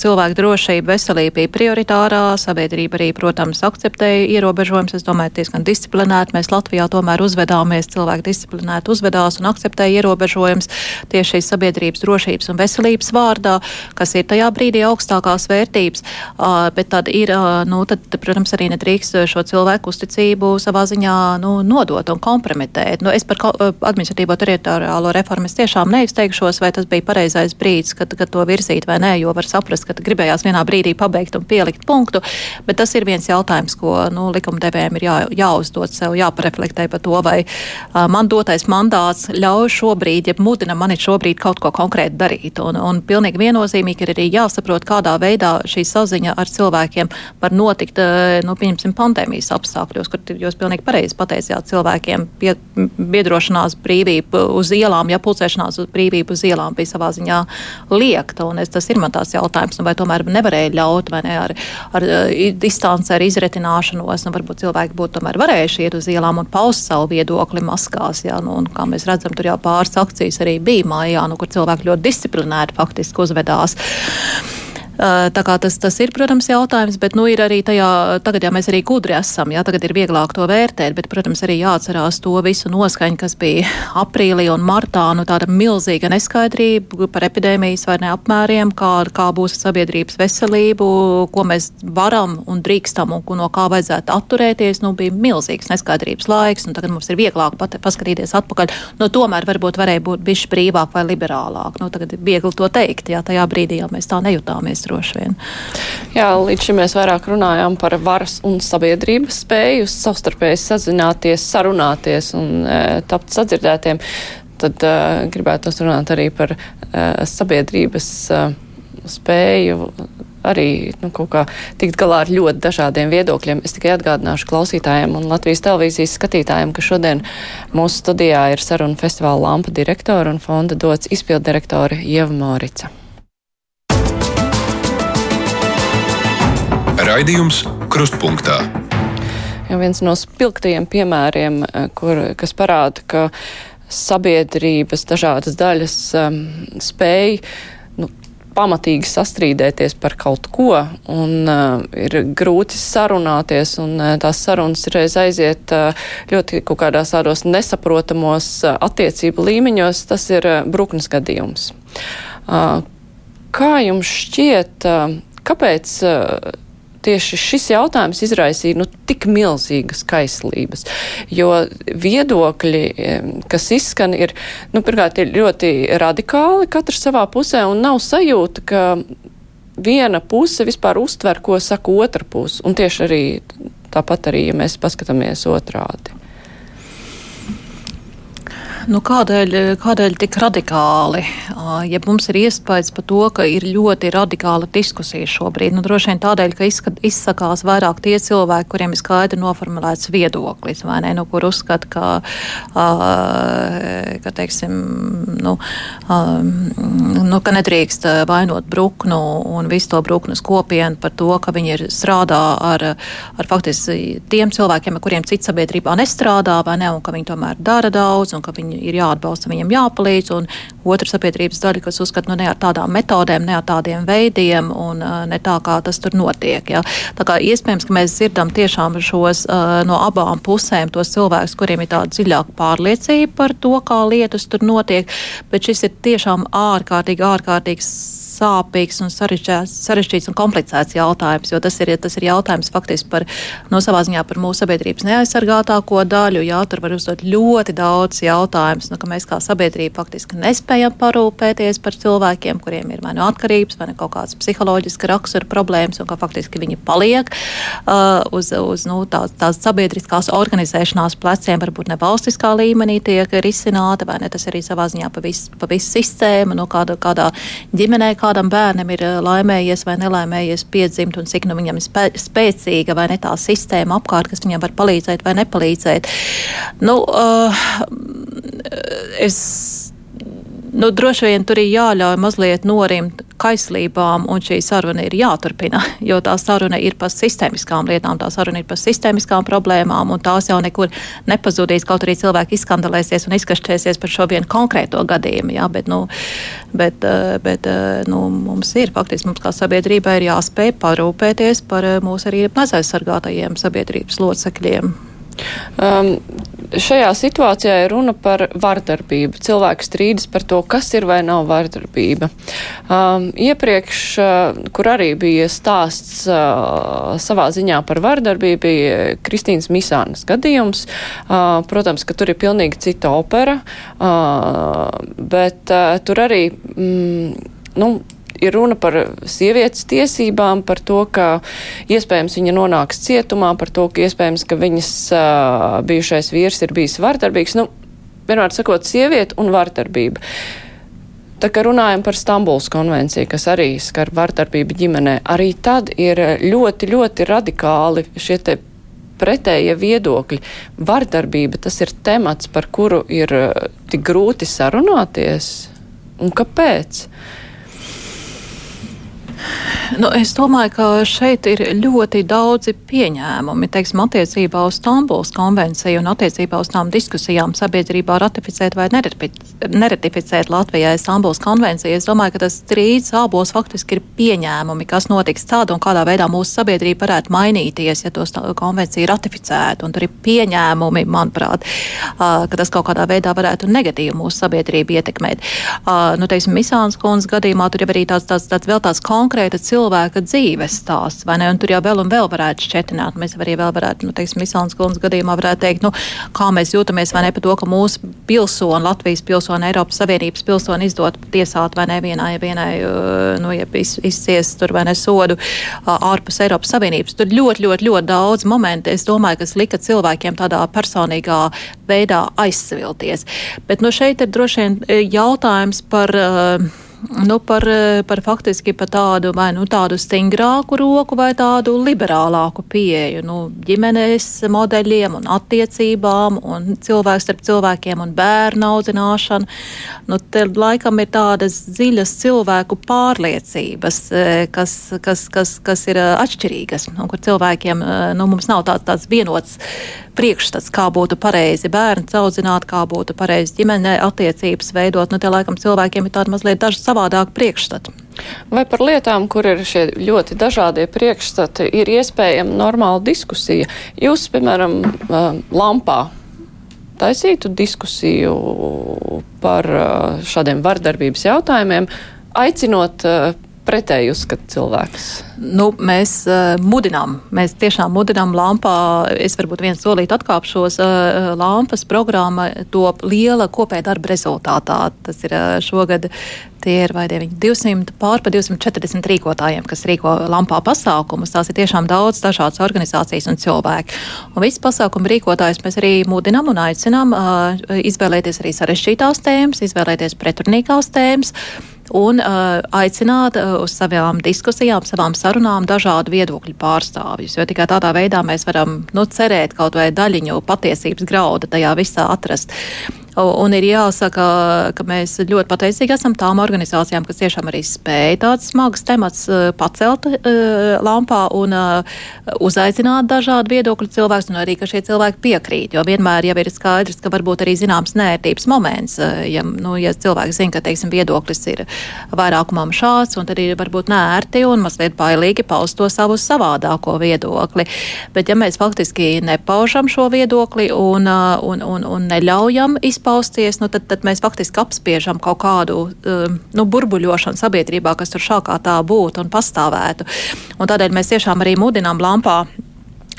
cilvēku drošība, veselība bija prioritārā, sabiedrība arī, protams, akceptēja ierobežojumus. Es domāju, diezgan disciplinēti mēs Latvijā tomēr uzvedāmies, cilvēki disciplinēti uzvedās un akceptēja ierobežojumus tieši šīs sabiedrības drošības un veselības vārdā, kas ir tajā brīdī augstākās vērtības. Uh, bet tad ir, uh, nu, tad, protams, arī nedrīkst šo cilvēku uzticību savā ziņā nu, nodot un kompromitēt. Nu, es par administratīvo teritoriālo reformu es tiešām neizteikšos, vai tas bija pareizais brīdis, kad, kad to virzīt vai nē, jo var saprast, ka gribējās vienā brīdī pabeigt un pielikt punktu. Bet tas ir viens jautājums, ko nu, likumdevējiem ir jā, jāuzdod sev, jāpareflektē par to, vai uh, man dotais mandāts ļauj šobrīd, ja mudina mani šobrīd kaut ko konkrēti darīt. Un, un pilnīgi viennozīmīgi ir arī jāsaprot, kādā veidā šī saziņa ar cilvēkiem var notikt, uh, nu, pieņemsim, pandēmijas apstākļos, kur jūs pilnīgi pareizi pateicāt cilvēkiem pie, biedrošanās brīvību uz ielām, ja pulcēšanās uz brīvību uz ielām bija savā ziņā liekta. Un es, tas ir man tās jautājums, nu, vai tomēr nevarēja ļaut, vai ne ar, ar distanci, ar izretināšanos, un varbūt cilvēki būtu tomēr varējuši iet uz ielām un paust savu viedokli maskās. Jā, nu, un, kā mēs redzam, tur jau pāris akcijas arī bija mājā, nu, kur cilvēki ļoti disciplinēti faktiski uzvedās. Tā kā tas, tas ir, protams, jautājums, bet nu, ir arī tajā, tagad jau mēs arī gudri esam, jā, tagad ir vieglāk to vērtēt, bet, protams, arī jāatcerās to visu noskaņu, kas bija aprīlī un martā, nu tāda milzīga neskaidrība par epidēmijas vai ne apmēriem, kā, kā būs sabiedrības veselību, ko mēs varam un drīkstam un no kā vajadzētu atturēties, nu bija milzīgs neskaidrības laiks, un tagad mums ir vieglāk pat, paskatīties atpakaļ, nu tomēr varbūt varēja būt bišķi brīvāk vai liberālāk, nu tagad ir viegli to teikt, jā, tajā brīdī jau mēs tā nejutāmies mēs droši vien. Jā, līdz šim mēs vairāk runājām par varas un sabiedrības spēju savstarpēji sazināties, sarunāties un e, tapt sadzirdētiem. Tad e, gribētu runāt arī par e, sabiedrības e, spēju arī nu, kaut kā tikt galā ar ļoti dažādiem viedokļiem. Es tikai atgādināšu klausītājiem un Latvijas televīzijas skatītājiem, ka šodien mūsu studijā ir saruna festivāla lampa direktora un fonda dots izpildirektore Ieva Morica. Raidījums Krustpunktā. Ja viens no spilgtajiem piemēriem, eh, kur, kas parāda, ka sabiedrības dažādas daļas um, spēj nu, pamatīgi sastrīdēties par kaut ko, un uh, ir grūti sarunāties, un uh, tās sarunas reiz aiziet uh, ļoti kaut kādās tādos nesaprotamos uh, attiecību līmeņos, tas ir uh, bruknes gadījums. Uh, kā jums šķiet, uh, kāpēc uh, tieši šis jautājums izraisīja nu, tik milzīgas kaislības. Jo viedokļi, kas izskan, ir, nu, pirmkārt, ir ļoti radikāli, katrs savā pusē, un nav sajūta, ka viena puse vispār uztver, ko saka otra puse. Un tieši arī tāpat arī, ja mēs paskatāmies otrādi. Nu, kādēļ, kādēļ tik radikāli? Ja mums ir iespējas par to, ka ir ļoti radikāla diskusija šobrīd, nu, droši vien tādēļ, ka izskat, izsakās vairāk tie cilvēki, kuriem ir skaidri noformulēts viedoklis, vai ne, nu, kur uzskata, ka, ka, teiksim, nu, nu, ka nedrīkst vainot bruknu un visu to bruknes kopienu par to, ka viņi ir strādā ar, ar faktiski tiem cilvēkiem, ar kuriem cits sabiedrībā nestrādā, vai ne, un ka viņi tomēr dara daudz, un ka viņi viņi ir jāatbalsta, viņiem jāpalīdz, un otra sabiedrības daļa, kas uzskata, nu ne ar tādām metodēm, ne ar tādiem veidiem, un uh, ne tā, kā tas tur notiek. Ja. Tā kā iespējams, ka mēs dzirdam tiešām šos uh, no abām pusēm tos cilvēkus, kuriem ir tāda dziļāka pārliecība par to, kā lietas tur notiek, bet šis ir tiešām ārkārtīgi, ārkārtīgs sāpīgs un sarežģīts un komplicēts jautājums, jo tas ir, tas ir jautājums faktiski par, no savā ziņā par mūsu sabiedrības neaizsargātāko daļu. Jā, tur var uzdot ļoti daudz jautājumus, nu, ka mēs kā sabiedrība faktiski nespējam parūpēties par cilvēkiem, kuriem ir vai nu atkarības, vai nu kaut kādas psiholoģiska rakstura problēmas, un ka faktiski viņi paliek uh, uz, uz nu, tā, tās sabiedriskās organizēšanās pleciem, varbūt ne valstiskā līmenī tiek risināta, vai ne tas arī savā ziņā pa visu, pa visu sistēmu, nu, kāda, kādā ģimenē, kādam bērnam ir eh, laimējies vai nelaimējies piedzimt, un cik nu viņam ir spē spēcīga vai ne tā sistēma apkārt, kas viņam var palīdzēt vai nepalīdzēt. Nu, uh, es nu, droši vien tur ir jāļauj mazliet norimt kaislībām, un šī saruna ir jāturpina, jo tā saruna ir par sistēmiskām lietām, tā saruna ir par sistēmiskām problēmām, un tās jau nekur nepazudīs, kaut arī cilvēki izskandalēsies un izkašķēsies par šo vienu konkrēto gadījumu, jā, bet, nu, bet, eh, bet eh, nu, mums ir, faktiski mums kā sabiedrībai ir jāspēj parūpēties par eh, mūsu arī mazaizsargātajiem sabiedrības locekļiem. Um, šajā situācijā ir runa par vardarbību. Cilvēks strīdas par to, kas ir vai nav vardarbība. Um, iepriekš, uh, kur arī bija stāsts uh, savā ziņā par vardarbību, bija Kristīnas Misānas gadījums. Uh, protams, ka tur ir pilnīgi cita opera, uh, bet uh, tur arī. Mm, nu, ir runa par sievietes tiesībām, par to, ka iespējams viņa nonāks cietumā, par to, ka iespējams, ka viņas uh, bijušais vīrs ir bijis vardarbīgs. Nu, vienmēr sakot, sieviete un vardarbība. Tā kā runājam par Stambuls konvenciju, kas arī skar vardarbību ģimenē, arī tad ir ļoti, ļoti radikāli šie te pretējie viedokļi. Vardarbība tas ir temats, par kuru ir tik grūti sarunāties. Un kāpēc? Nu, es domāju, ka šeit ir ļoti daudzi pieņēmumi, teiksim, attiecībā uz Stambuls konvenciju un attiecībā uz tām diskusijām sabiedrībā ratificēt vai neratificēt Latvijai Stambuls konvenciju. Es domāju, ka tas strīds abos faktiski ir pieņēmumi, kas notiks tādu un kādā veidā mūsu sabiedrība varētu mainīties, ja to konvenciju ratificētu. Un tur ir pieņēmumi, manuprāt, ka tas kaut kādā veidā varētu negatīvi mūsu sabiedrību ietekmēt. Nu, teiksim, Misāns kundzes gadījumā tur jau arī tāds, tāds, tāds vēl tāds konkrēts konkrēta cilvēka dzīves stāsts, vai ne? Un tur jau vēl un vēl varētu šķetināt. Mēs arī vēl varētu, nu, teiksim, Misāns Kundas gadījumā varētu teikt, nu, kā mēs jūtamies, vai ne, par to, ka mūsu pilsoni, Latvijas pilsoni, Eiropas Savienības pilsoni izdot tiesāt vai ne vienai, vienai, uh, nu, ja izcies tur vai ne sodu uh, ārpus Eiropas Savienības. Tur ļoti, ļoti, ļoti daudz momentu, es domāju, kas lika cilvēkiem tādā personīgā veidā aizsvilties. Bet, nu, šeit ir droši vien eh, jautājums par uh, nu, par, par faktiski par tādu vai nu tādu stingrāku roku vai tādu liberālāku pieeju nu, ģimenes modeļiem un attiecībām un cilvēks starp cilvēkiem un bērnu audzināšanu. Nu, te laikam ir tādas dziļas cilvēku pārliecības, eh, kas, kas, kas, kas ir eh, atšķirīgas, un kur cilvēkiem eh, nu, mums nav tāds, tāds vienots priekšstats, kā būtu pareizi bērnu audzināt, kā būtu pareizi ģimene attiecības veidot. Nu, tie laikam cilvēkiem ir tādi mazliet daži savādāk priekšstati. Vai par lietām, kur ir šie ļoti dažādie priekšstati, ir iespējama normāla diskusija? Jūs, piemēram, lampā taisītu diskusiju par šādiem vardarbības jautājumiem, aicinot pretēji uzskata cilvēks? Nu, mēs uh, mudinām, mēs tiešām mudinām lampā. Es varbūt viens solīt atkāpšos. Uh, lampas programma top liela kopēja darba rezultātā. Tas ir uh, šogad tie ir vai 200 pār pa 240 rīkotājiem, kas rīko lampā pasākumus. Tās ir tiešām daudz dažādas organizācijas un cilvēki. Un visu pasākumu rīkotājus mēs arī mudinām un aicinām uh, izvēlēties arī sarežģītās tēmas, izvēlēties pretrunīgās tēmas un uh, aicināt uh, uz savām diskusijām, savām sarunām dažādu viedokļu pārstāvjus. Jo tikai tādā veidā mēs varam nu, cerēt kaut vai daļiņu patiesības grauda tajā visā atrast. Un ir jāsaka, ka mēs ļoti pateicīgi esam tām organizācijām, kas tiešām arī spēja tādas smagas temats uh, pacelt uh, lampā un uh, uzaicināt dažādu viedokļu cilvēkus, un arī, ka šie cilvēki piekrīt. Jo vienmēr jau ir skaidrs, ka varbūt arī zināms nērtības moments, ja, nu, ja cilvēks zina, ka, teiksim, viedoklis ir vairākumam šāds, un tad ir varbūt nērti un mazliet bailīgi paust to savu savādāko viedokli. Bet ja mēs faktiski nepaužam šo viedokli un, un, un, un neļaujam izpildīt, izpausties, nu, tad, tad mēs faktiski apspiežam kaut kādu um, nu, burbuļošanu sabiedrībā, kas tur šā kā tā būtu un pastāvētu. Un tādēļ mēs tiešām arī mudinām lampā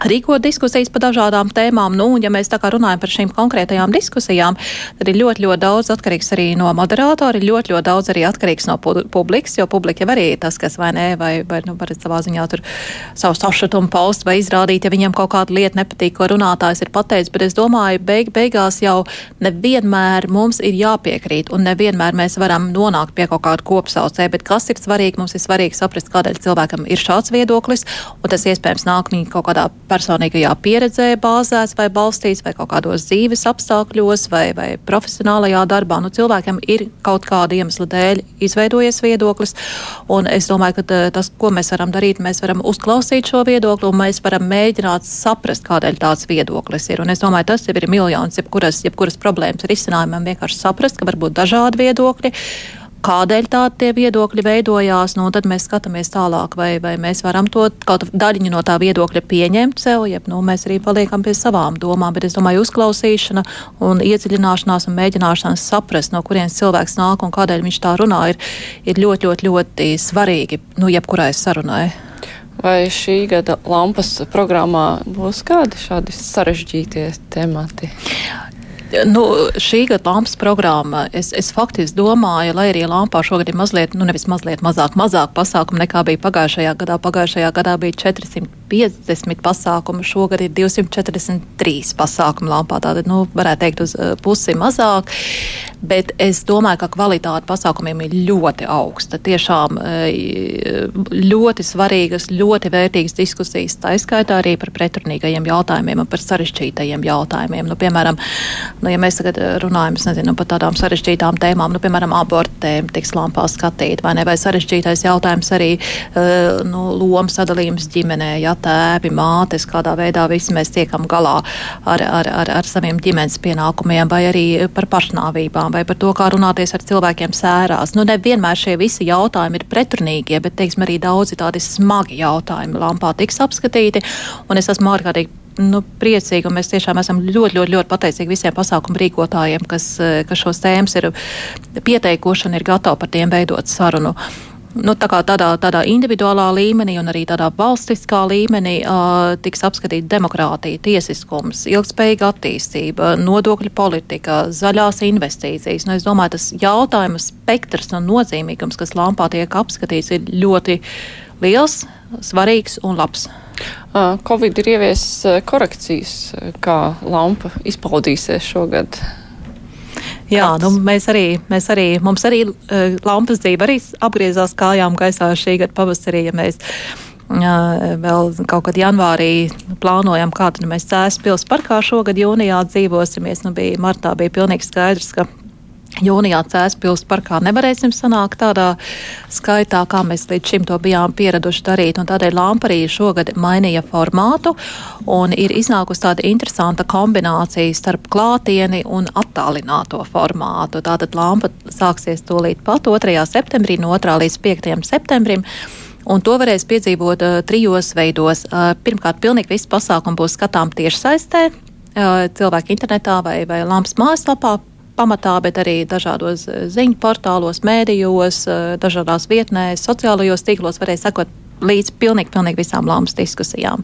rīkot diskusijas par dažādām tēmām. Nu, ja mēs tā kā runājam par šīm konkrētajām diskusijām, tad ir ļoti, ļoti daudz atkarīgs arī no moderatora, ļoti, ļoti daudz arī atkarīgs no publikas, jo publika jau arī tas, kas vai nē, vai, vai nu, varat savā ziņā tur savu sašutumu paust vai izrādīt, ja viņiem kaut kāda lieta nepatīk, ko runātājs ir pateicis, bet es domāju, beig, beigās jau nevienmēr mums ir jāpiekrīt un nevienmēr mēs varam nonākt pie kaut kāda kopsaucē, bet kas ir svarīgi, mums ir svarīgi saprast, kādēļ cilvēkam ir šāds viedoklis, un tas iespējams nāk viņa kaut kādā personīgajā pieredzē bāzēts vai balstīts, vai kaut kādos dzīves apstākļos, vai, vai profesionālajā darbā. Nu, cilvēkiem ir kaut kāda iemesla dēļ izveidojies viedoklis, un es domāju, ka tas, ko mēs varam darīt, mēs varam uzklausīt šo viedokli, un mēs varam mēģināt saprast, kādēļ tāds viedoklis ir. Un es domāju, tas jau ir miljons, jebkuras, jebkuras problēmas risinājumam vienkārši saprast, ka var būt dažādi viedokļi kādēļ tādi viedokļi veidojās, nu, tad mēs skatāmies tālāk, vai, vai mēs varam to kaut daļiņu no tā viedokļa pieņemt sev, jeb nu, mēs arī paliekam pie savām domām. Bet es domāju, uzklausīšana un iedziļināšanās un mēģināšanās saprast, no kurienes cilvēks nāk un kādēļ viņš tā runā, ir, ir ļoti, ļoti, ļoti svarīgi nu, jebkurai sarunai. Vai šī gada lampas programmā būs kādi šādi sarežģītie temati? Nu, šī gada lampas programma, es, es faktiski domāju, lai arī lampā šogad ir mazliet, nu nevis mazliet mazāk, mazāk pasākumu nekā bija pagājušajā gadā. Pagājušajā gadā bija 450 pasākumu, šogad ir 243 pasākumu lampā. Tātad, nu, varētu teikt, uz uh, pusi mazāk. Bet es domāju, ka kvalitāte pasākumiem ir ļoti augsta. Tiešām uh, ļoti svarīgas, ļoti vērtīgas diskusijas, tā izskaitā arī par pretrunīgajiem jautājumiem un par sarežģītajiem jautājumiem. Nu, piemēram, Nu, ja mēs tagad eh, runājam nezinu, par tādām sarežģītām tēmām, nu, piemēram, abortu tēma tiks lampā skatīta, vai ne? Vai sarežģītais jautājums arī uh, nu, lomu sadalījums ģimenē, ja tēvi, mātes, kādā veidā visi mēs tiekam galā ar, ar, ar, ar saviem ģimenes pienākumiem, vai arī par pašnāvībām, vai par to, kā runāties ar cilvēkiem sērās. Nu, nevienmēr šie visi jautājumi ir pretrunīgie, bet, teiksim, arī daudzi tādi smagi jautājumi lampā tiks apskatīti, un es esmu ārkārtīgi nu, priecīgi, un mēs tiešām esam ļoti, ļoti, ļoti pateicīgi visiem pasākumu rīkotājiem, kas, kas šos tēmas ir pieteikuši un ir gatavi par tiem veidot sarunu. Nu, tā tādā, tādā individuālā līmenī un arī tādā valstiskā līmenī uh, tiks apskatīta demokrātija, tiesiskums, ilgspējīga attīstība, nodokļu politika, zaļās investīcijas. Nu, es domāju, tas jautājumu spektrs un nozīmīgums, kas lampā tiek apskatīts, ir ļoti liels, svarīgs un labs. Covid ir ieviesis korekcijas, kā lampa izpaudīsies šogad. Jā, nu, mēs arī, mēs arī, mums arī uh, lampas dzīve arī apgriezās kājām gaisā šī gada pavasarī, ja mēs uh, vēl kaut kad janvārī plānojam, kādu nu, mēs Cēs pils parkā šogad jūnijā dzīvosimies. Nu, bija, martā bija pilnīgi skaidrs, ka Jūnijā Cēspils parkā nevarēsim sanākt tādā skaitā, kā mēs līdz šim to bijām pieraduši darīt, un tādēļ lampa arī šogad mainīja formātu, un ir iznākusi tāda interesanta kombinācija starp klātieni un attālināto formātu. Tātad lampa sāksies tūlīt pat 2. septembrī, no 2. līdz 5. septembrim. Un to varēs piedzīvot uh, trijos veidos. Uh, pirmkārt, pilnīgi viss pasākums būs skatām tiešsaistē, uh, cilvēku internetā vai, vai lampas mājaslapā pamatā, bet arī dažādos ziņu portālos, mēdījos, dažādās vietnēs, sociālajos tīklos varēja sekot līdz pilnīgi, pilnīgi visām lāmas diskusijām.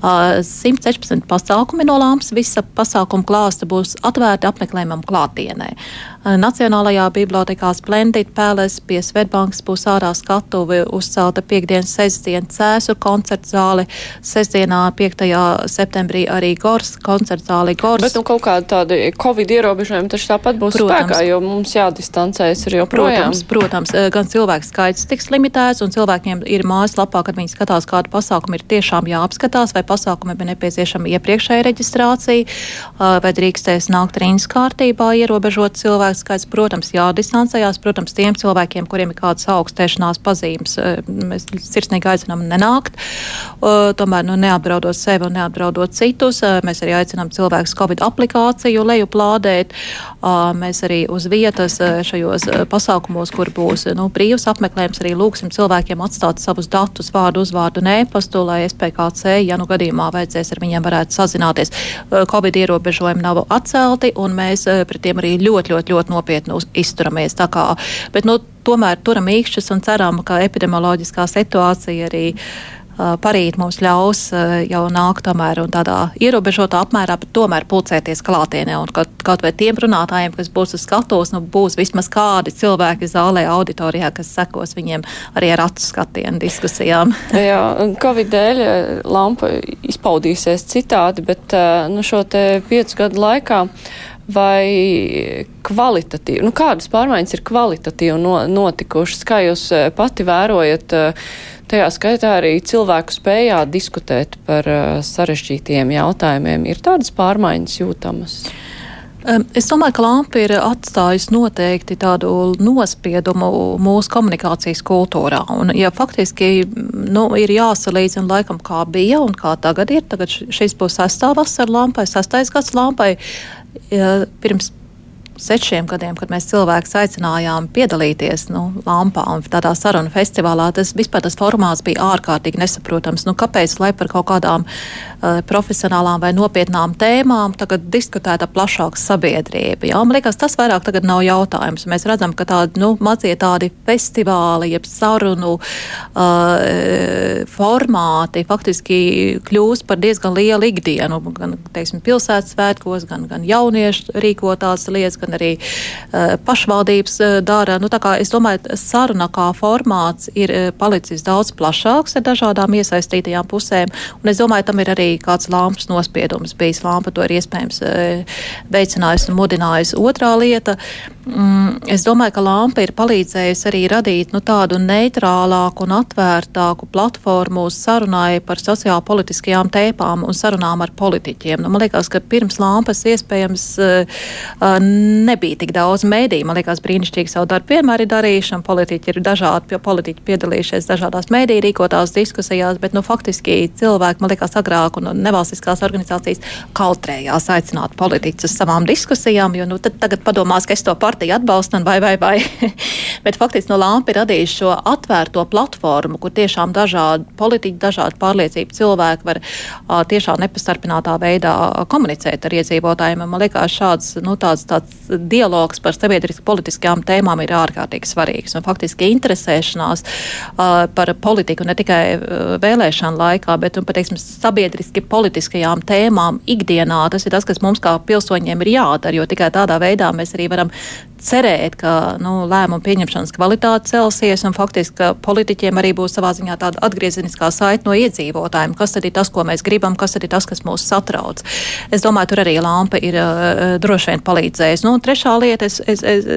Uh, 116 pasākumi no lāmas, visa pasākuma klāsta būs atvērta apmeklējumam klātienē. Uh, Nacionālajā bibliotekā Splendid Palace pie Svetbankas būs ārā skatuvi uzcelta piekdienas sestdienas cēsu koncerta zāle, sestdienā 5. septembrī arī Gors koncerta zāle Gors. Bet nu kaut kādi tādi Covid ierobežojumi taču tāpat būs protams, spēkā, jo mums jādistancējas ir joprojām. Protams, protams, gan cilvēku skaits tiks limitēts un cilvēkiem ir mājas lapā, kad viņi skatās, kādu pasākumu ir tiešām jāapskatās, vai pasākumiem ir nepieciešama iepriekšēja reģistrācija, vai drīkstēs nākt rindas kārtībā, ierobežot cilvēku skaits. Protams, jādistancējās, protams, tiem cilvēkiem, kuriem ir kādas augstēšanās pazīmes, mēs sirsnīgi aicinām nenākt, tomēr nu, neapdraudot sevi un neapdraudot citus. Mēs arī aicinām cilvēkus Covid aplikāciju lejuplādēt. Mēs arī uz vietas šajos pasākumos, kur būs nu, brīvs apmeklējums, arī lūgsim cilvēkiem atstāt savus datus vārdu, uzvārdu un e-pastu, lai SPKC, ja nu gadījumā vajadzēs ar viņiem varētu sazināties. Covid ierobežojumi nav atcelti, un mēs pret tiem arī ļoti, ļoti, ļoti nopietni izturamies. Kā, bet, nu, tomēr turam īkšķus un ceram, ka epidemioloģiskā situācija arī parīt mums ļaus jau nākt tomēr un tādā ierobežotā apmērā, bet tomēr pulcēties klātienē. Un kaut, kaut vai tiem runātājiem, kas būs uz skatuves, nu, būs vismaz kādi cilvēki zālē, auditorijā, kas sekos viņiem arī ar acu skatienu diskusijām. Jā, Covid dēļ lampa izpaudīsies citādi, bet nu, šo te piecu gadu laikā vai kvalitatīvi, nu, kādas pārmaiņas ir kvalitatīvi no, notikušas, kā jūs pati vērojat Tajā skaitā arī cilvēku spējā diskutēt par uh, sarežģītiem jautājumiem. Ir tādas pārmaiņas jūtamas? Es domāju, ka lampa ir atstājusi noteikti tādu nospiedumu mūsu komunikācijas kultūrā. Un, ja faktiski nu, ir jāsalīdzina laikam, kā bija un kā tagad ir, tagad šis būs sestā vasara lampai, sestais gads lampai. Ja, pirms sešiem gadiem, kad mēs cilvēkus aicinājām piedalīties nu, Lampā un tādā sarunu festivālā, tas vispār tas formāts bija ārkārtīgi nesaprotams. Nu, kāpēc, lai par kaut kādām uh, profesionālām vai nopietnām tēmām tagad diskutēta plašāka sabiedrība? Jā? Man liekas, tas vairāk tagad nav jautājums. Mēs redzam, ka tādi nu, mazie tādi festivāli, jeb sarunu uh, formāti faktiski kļūst par diezgan lielu ikdienu. Gan, teiksim, pilsētas svētkos, gan, gan jauniešu rīkotās lietas, gan gan arī uh, pašvaldības uh, dara. Nu, es domāju, saruna kā formāts ir uh, palicis daudz plašāks ar dažādām iesaistītajām pusēm. Es domāju, tam ir arī kāds lampas nospiedums bijis. Lampa to ir iespējams veicinājusi un mudinājusi. Otrā lieta, mm, es domāju, ka lampa ir palīdzējusi arī radīt nu, tādu neitrālāku un atvērtāku platformu sarunai par sociālpolitiskajām tēpām un sarunām ar politiķiem. Nu, man liekas, ka pirms lampas iespējams uh, nebija tik daudz mēdīju. Man liekas, brīnišķīgi savu darbu vienmēr ir darījuši, un politiķi ir dažādi, politiķi piedalījušies dažādās mēdīju rīkotās diskusijās, bet, nu, faktiski cilvēki, man liekas, agrāk un nevalstiskās organizācijas kautrējās aicināt politiķus uz savām diskusijām, jo, nu, tagad padomās, ka es to partiju atbalstu, vai, vai, vai. bet faktiski no Lampa ir radījis šo atvērto platformu, kur tiešām dažādi politiķi, dažādi pārliecību cilvēki var a, tiešām nepastarpinātā veidā komunicēt ar iedzīvotājiem. Man liekas, šāds, nu, tāds, tāds dialogs par sabiedriski politiskajām tēmām ir ārkārtīgi svarīgs. Un faktiski interesēšanās uh, par politiku ne tikai vēlēšanu laikā, bet teiksim, sabiedriski politiskajām tēmām ikdienā. Tas ir tas, kas mums kā pilsoņiem ir jādara, jo tikai tādā veidā mēs arī varam cerēt, ka nu, lēmumu pieņemšanas kvalitāte celsies un faktiski, ka politiķiem arī būs savā ziņā tāda atgriezeniskā saite no iedzīvotājiem. Kas tad ir tas, ko mēs gribam, kas tad ir tas, kas mūs satrauc? Es domāju, tur arī lampa ir uh, droši vien palīdzējusi. Nu, trešā lieta, es, es, es,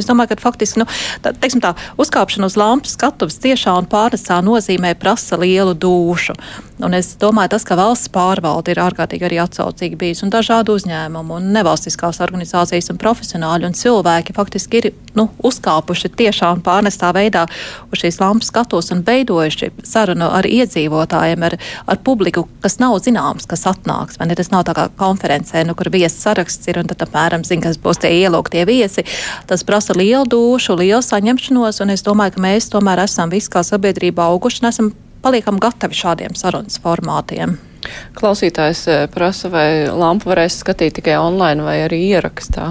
es domāju, ka faktiski, nu, tā, teiksim tā, uzkāpšana uz lampas skatuves tiešā un pārnesā nozīmē prasa lielu dušu. Un es domāju, tas, ka valsts pārvalde ir ārkārtīgi arī atsaucīgi bijis un dažādu uzņēmumu un nevalstiskās organizācijas un profesionāļi un cilvēki faktiski ir nu, uzkāpuši tiešām pārnestā veidā uz šīs lampas skatos un veidojuši sarunu ar iedzīvotājiem, ar, ar publiku, kas nav zināms, kas atnāks. Tas nav tā kā konferencē, nu, kur viesis saraksts ir un tad apmēram zina, kas būs tie ielūgtie viesi. Tas prasa lielu dušu, lielu saņemšanos un es domāju, ka mēs tomēr esam visi kā sabiedrība auguši un esam paliekam gatavi šādiem sarunas formātiem. Klausītājs eh, prasa, vai lampu varēs skatīt tikai online vai arī ierakstā.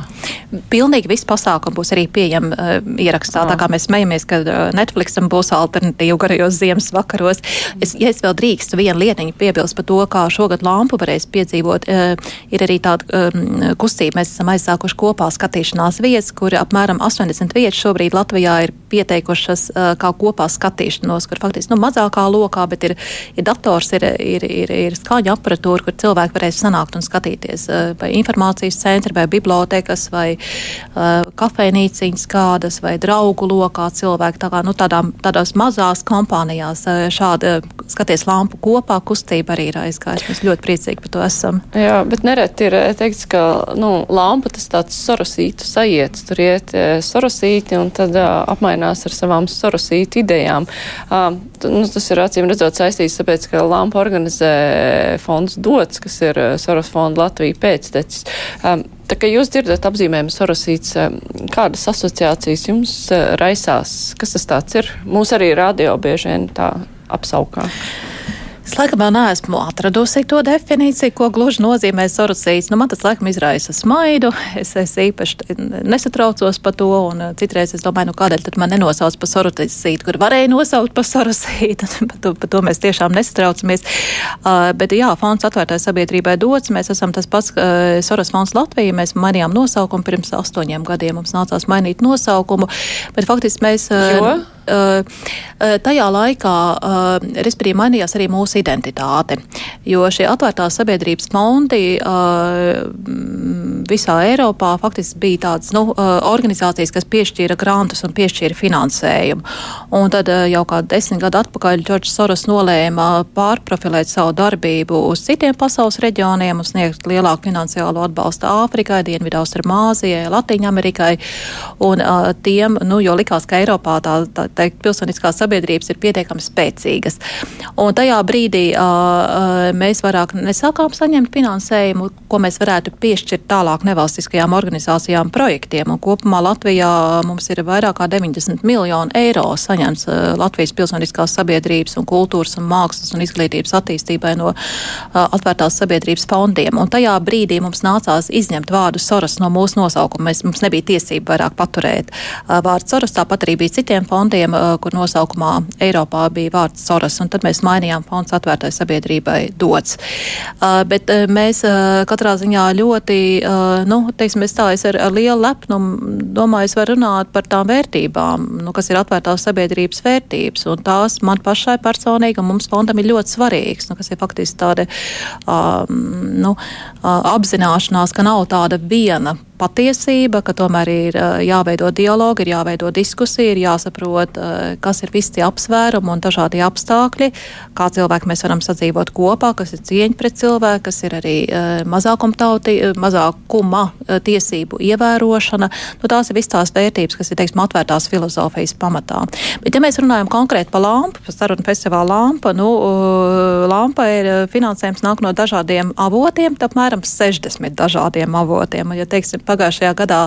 Pilnīgi viss pasākumi būs arī pieejami uh, ierakstā. Ah. Tā kā mēs smejamies, ka uh, Netflixam būs alternatīva garajos ziemas vakaros. Es, ja es vēl drīkstu vienu lietiņu piebilst par to, kā šogad lampu varēs piedzīvot, uh, ir arī tāda um, kustība. Mēs esam aizsākuši kopā skatīšanās vietas, kur apmēram 80 vietas šobrīd Latvijā ir pieteikušas uh, kā kopā skatīšanos, kur faktiski nu, mazākā lokā, bet ir, ir dators, ir, ir, ir, ir skaņa aparatūra, kur cilvēki varēs sanākt un skatīties uh, vai informācijas centri, vai bibliotekas, vai uh, kafejnīciņas kādas, vai draugu lokā cilvēki. Tā kā, nu, tādām, tādās mazās kompānijās uh, šāda skaties lampu kopā kustība arī ir aizgājusi. Mēs ļoti priecīgi par to esam. Jā, bet nereti ir teikts, ka nu, lampa tas tāds sorosītu sajiets. Tur iet sorosīti un tad uh, apmainās ar savām sorosītu idejām. Uh, nu, tas ir acīm redzot saistīts, tāpēc, ka lampa organizē fonds dots, kas ir eh, Soros fonda Latvija pēctecis. Um, tā kā jūs dzirdat apzīmējumu Sorosīts, um, kādas asociācijas jums uh, raisās? Kas tas tāds ir? Mūs arī radio bieži vien tā apsaukā. Es laikam vēl neesmu atradusi to definīciju, ko gluži nozīmē sorocīts. Nu, man tas laikam izraisa smaidu. Es, es īpaši nesatraucos par to, un uh, citreiz es domāju, nu kādēļ tad man nenosauc par sorocītu, kur varēja nosaukt par sorocītu. par, to, par to mēs tiešām nesatraucamies. Uh, bet jā, fonds atvērtai sabiedrībai dots. Mēs esam tas pats uh, Soros fonds Latvija. Mēs mainījām nosaukumu pirms astoņiem gadiem. Mums nācās mainīt nosaukumu. Bet faktiski mēs. Uh, jo? Uh, uh, tajā laikā, uh, respektīvi, mainījās arī mūsu identitāte, jo šie atvērtās sabiedrības fondi visā Eiropā faktiski bija tādas nu, organizācijas, kas piešķīra grantus un piešķīra finansējumu. Un tad jau kādu desmit gadu atpakaļ Džordžs Soros nolēma pārprofilēt savu darbību uz citiem pasaules reģioniem un sniegt lielāku finansiālo atbalstu Āfrikai, Dienvidaustrumāzijai, Latīņamerikai. Un tiem, nu, jo likās, ka Eiropā tā, tā teikt, pilsoniskās sabiedrības ir pietiekami spēcīgas. Un tajā brīdī uh, mēs vairāk nesākām saņemt finansējumu, ko mēs varētu piešķirt tālāk nevalstiskajām organizācijām projektiem. Un kopumā Latvijā mums ir vairāk kā 90 miljonu eiro saņemts uh, Latvijas pilsoniskās sabiedrības un kultūras un mākslas un izglītības attīstībai no uh, atvērtās sabiedrības fondiem. Un tajā brīdī mums nācās izņemt vārdu Soros no mūsu nosaukuma. Mēs, mums nebija tiesība vairāk paturēt uh, vārdu Soros, tāpat arī bija citiem fondiem uh, kur nosaukumā Eiropā bija vārds Soros, un tad mēs mainījām fonds atvērtai sabiedrībai dots. Bet mēs katrā ziņā ļoti, nu, teiksim, es tā, es ar, ar lielu lepnumu domāju, es varu runāt par tām vērtībām, nu, kas ir atvērtās sabiedrības vērtības, un tās man pašai personīgi un mums fondam ir ļoti svarīgas, nu, kas ir faktiski tāda, um, nu, apzināšanās, ka nav tāda viena patiesība, ka tomēr ir jāveido dialogi, ir jāveido diskusija, ir jāsaprot, kas ir visi tie apsvērumi un dažādi apstākļi, kā cilvēki mēs varam sadzīvot kopā, kas ir cieņa pret cilvēku, kas ir arī mazākumtauti, mazākuma tiesību ievērošana. Nu, tās ir visas tās vērtības, kas ir, teiksim, atvērtās filozofijas pamatā. Bet, ja mēs runājam konkrēti par lampu, par sarunu festivālu lampu, nu, lampa ir finansējums nāk no dažādiem avotiem, apmēram 60 dažādiem avotiem. Un, ja, teiksim, pagājušajā gadā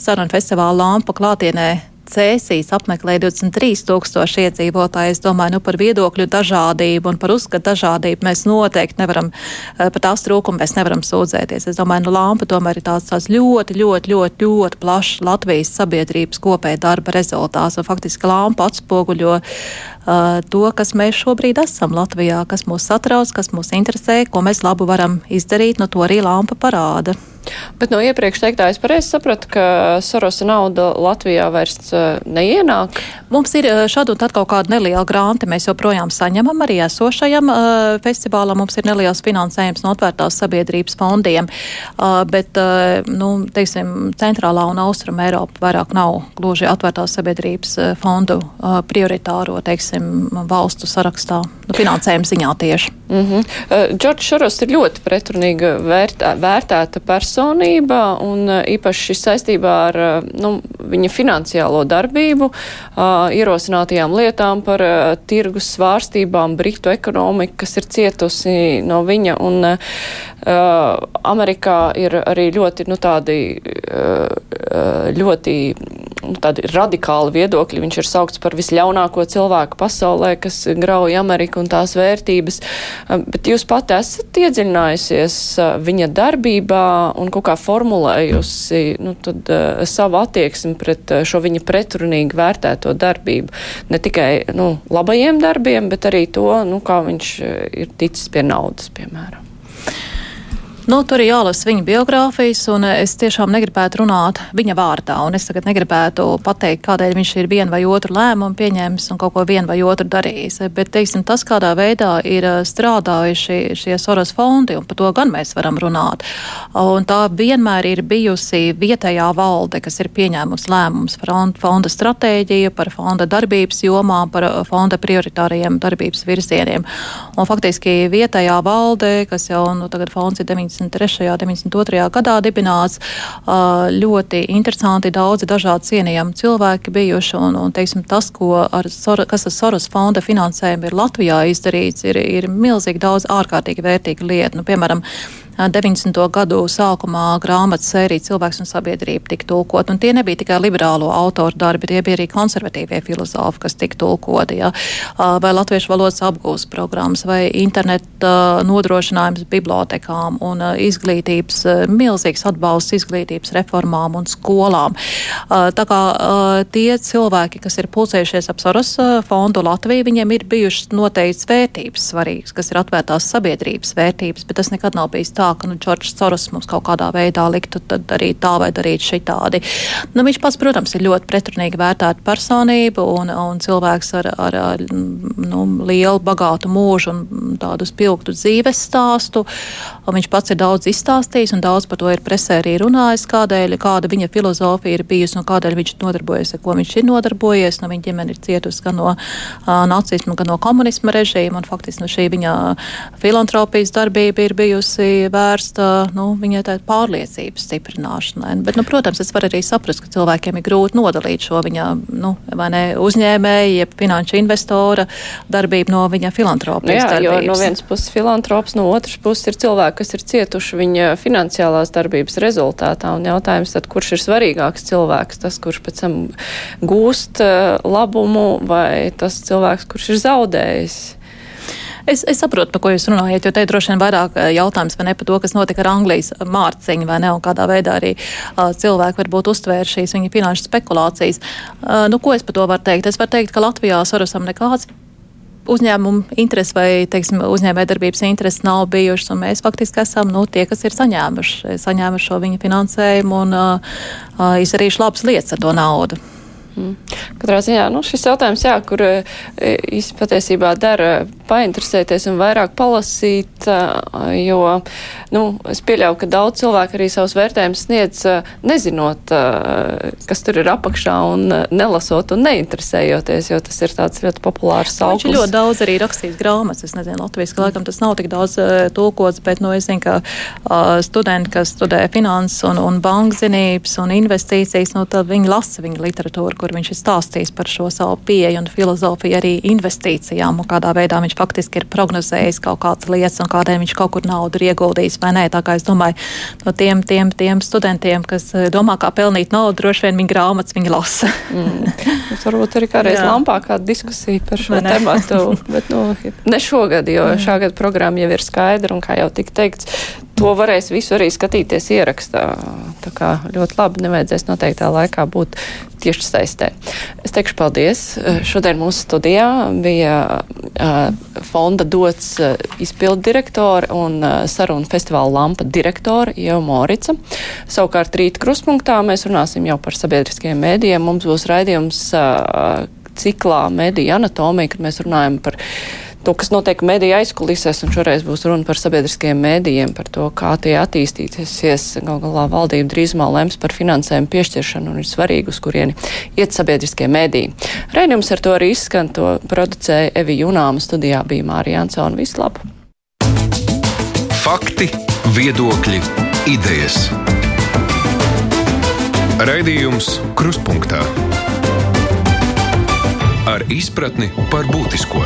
sarunu festivāla lampa klātienē Cēsīs apmeklēja 23 tūkstoši iedzīvotāji. Es domāju, nu par viedokļu dažādību un par uzskatu dažādību mēs noteikti nevaram, eh, par tās trūkumu mēs nevaram sūdzēties. Es domāju, nu lampa tomēr ir tāds, tāds ļoti, ļoti, ļoti, ļoti plašs Latvijas sabiedrības kopēja darba rezultāts. Un faktiski lampa atspoguļo to, kas mēs šobrīd esam Latvijā, kas mūs satrauc, kas mūs interesē, ko mēs labu varam izdarīt, nu to arī lampa parāda. Bet no iepriekš teiktā es pareizi sapratu, ka Sorosa nauda Latvijā vairs neienāk. Mums ir šādu un tad kaut kāda neliela grānta, mēs joprojām saņemam arī esošajam uh, festivālam. Mums ir neliels finansējums no atvērtās sabiedrības fondiem, uh, bet, uh, nu, teiksim, centrālā un austruma Eiropa vairāk nav gluži atvērtās sabiedrības fondu prioritāro, teiksim, valstu sarakstā, nu, finansējuma ziņā tieši. Mm -hmm. uh, Džordžs Šoros ir ļoti pretrunīga vērtā, vērtēta personība un e, īpaši saistībā ar e, nu, viņa finansiālo darbību, uh, ierosinātajām lietām par uh, tirgus svārstībām, Britu ekonomiku, kas ir cietusi no viņa. Un, uh, Amerikā ir arī ļoti, nu, tādi, ļoti nu, tādi radikāli viedokļi. Viņš ir saukts par visļaunāko cilvēku pasaulē, kas grauj Ameriku un tās vērtības. Bet jūs pati esat iedziļinājusies viņa darbībā un kaut kā formulējusi nu, tad, savu attieksmi pret šo viņa pretrunīgi vērtēto darbību. Ne tikai nu, labajiem darbiem, bet arī to, nu, kā viņš ir ticis pie naudas, piemēram. Nu, tur ir jālasa viņa biogrāfijas, un es tiešām negribētu runāt viņa vārdā. Es tagad negribētu pateikt, kādēļ viņš ir vienu vai otru lēmumu pieņēmis un kaut ko vienu vai otru darījis. Bet teiksim, tas, kādā veidā ir eh, strādājuši šie Soros fondi, un par to gan mēs varam runāt. Un tā vienmēr ir bijusi vietējā valde, kas ir pieņēmusi lēmumus par fonda stratēģiju, par fonda darbības jomām, par fonda prioritārajiem darbības virzieniem. Un faktiski vietējā valde, kas jau nu, tagad fonds ir 90. 93. un 92. gadā dibināts. Ļoti interesanti, daudzi dažādi cienījami cilvēki bijuši, un, un teiksim, tas, ar kas ar Soros fonda finansējumu ir Latvijā izdarīts, ir, ir milzīgi daudz ārkārtīgi vērtīgu lietu. Nu, piemēram, 90. gadu sākumā grāmatas sērija Cilvēks un sabiedrība tika tulkot. Un tie nebija tikai liberālo autoru darbi, tie bija arī konservatīvie filozofi, kas tika tulkoti. Ja? Vai latviešu valodas apgūst programmas, vai interneta nodrošinājums bibliotekām un izglītības, milzīgs atbalsts izglītības reformām un skolām. Tā kā tie cilvēki, kas ir pulcējušies ap Soros fondu Latviju, viņiem ir bijušas noteikts vērtības svarīgas, kas ir atvērtās sabiedrības vērtības, bet tas nekad nav bijis tā, ka nu, Čorčs Soros mums kaut kādā veidā liktu darīt tā vai darīt šitādi. Nu, viņš pats, protams, ir ļoti pretrunīgi vērtēta personība un, un cilvēks ar, ar, ar nu, lielu, bagātu mūžu un tādu spilgtu dzīves stāstu. Un viņš pats ir daudz izstāstījis un daudz par to ir presē arī runājis, kādēļ, kāda viņa filozofija ir bijusi un kādēļ viņš nodarbojas, ar ko viņš ir nodarbojies. Nu, viņa ģimene ir cietusi gan no uh, nacisma, gan no komunisma režīma, un faktiski no šī viņa filantropijas darbība ir bijusi vērsta nu, viņai tāda pārliecības stiprināšanai. Bet, nu, protams, es varu arī saprast, ka cilvēkiem ir grūti nodalīt šo viņa nu, ne, uzņēmēju, jeb finanšu investora darbību no viņa filantropijas. Nu, jā, darbības. jo no vienas puses filantrops, no otras puses ir cilvēki, kas ir cietuši viņa finansiālās darbības rezultātā. Un jautājums tad, kurš ir svarīgāks cilvēks, tas, kurš pēc tam gūst eh, labumu, vai tas cilvēks, kurš ir zaudējis? Es, es saprotu, par ko jūs runājat, jo te droši vien vairāk eh, jautājums vai ne par to, kas notika ar Anglijas mārciņu vai ne, un kādā veidā arī uh, cilvēki varbūt uztvēra šīs viņa finanšu spekulācijas. Uh, nu, ko es par to varu teikt? Es varu teikt, ka Latvijā Sorosam nekāds uzņēmumu interesi vai teiksim, uzņēmējdarbības interesi nav bijušas, mēs faktiski esam nu, tie, kas ir saņēmuši, saņēmuši šo viņa finansējumu un uh, uh, izdarījuši labas lietas ar to naudu. Mm. Katrā ziņā nu, šis jautājums, jā, kur īsti patiesībā dara painteresēties un vairāk palasīt, jo nu, es pieļauju, ka daudz cilvēku arī savus vērtējumus sniedz nezinot, kas tur ir apakšā un nelasot un neinteresējoties, jo tas ir tāds ļoti populārs sauklis. Viņš ļoti daudz arī rakstījis grāmatas, es nezinu, Latvijas, ka laikam tas nav tik daudz tulkots, bet, nu, es zinu, ka uh, studenti, kas studē finanses un, un bankzinības un investīcijas, nu, tad viņi lasa viņa literatūru, kur viņš ir stāstījis par šo savu pieeju un filozofiju arī investīcijām un kādā veidā viņš faktiski ir prognozējis kaut kādas lietas un kādēļ viņš kaut kur naudu ir ieguldījis vai nē. Tā kā es domāju, no tiem, tiem, tiem studentiem, kas eh, domā, kā pelnīt naudu, droši vien viņa grāmatas viņi lasa. mm. Varbūt arī kādreiz lampā kāda diskusija par šo tematu, bet nu, ne šogad, jo šā gada programma jau ir skaidra un kā jau tika teikts, to varēs visu arī skatīties ierakstā. Tā kā ļoti labi nevajadzēs noteiktā laikā būt tieši saistē. Es teikšu paldies. Šodien mūsu studijā bija fonda dots izpildu direktori un sarunu festivāla lampa direktori Jau Morica. Savukārt rīt kruspunktā mēs runāsim jau par sabiedriskajiem mēdījiem. Mums būs raidījums ciklā mediju anatomija, kad mēs runājam par to, kas notiek mediju aizkulisēs, un šoreiz būs runa par sabiedriskajiem mēdījiem, par to, kā tie attīstīsies. Gal galā valdība drīzumā lems par finansējumu piešķiršanu, un ir svarīgi, uz kurieni iet sabiedriskie mēdīji. Raidījums ar to arī izskan, to producēja Evi Junāma, studijā bija Mārija Ansona. Vislabāk! Fakti, viedokļi, idejas. Raidījums Kruspunktā ar izpratni par būtisko.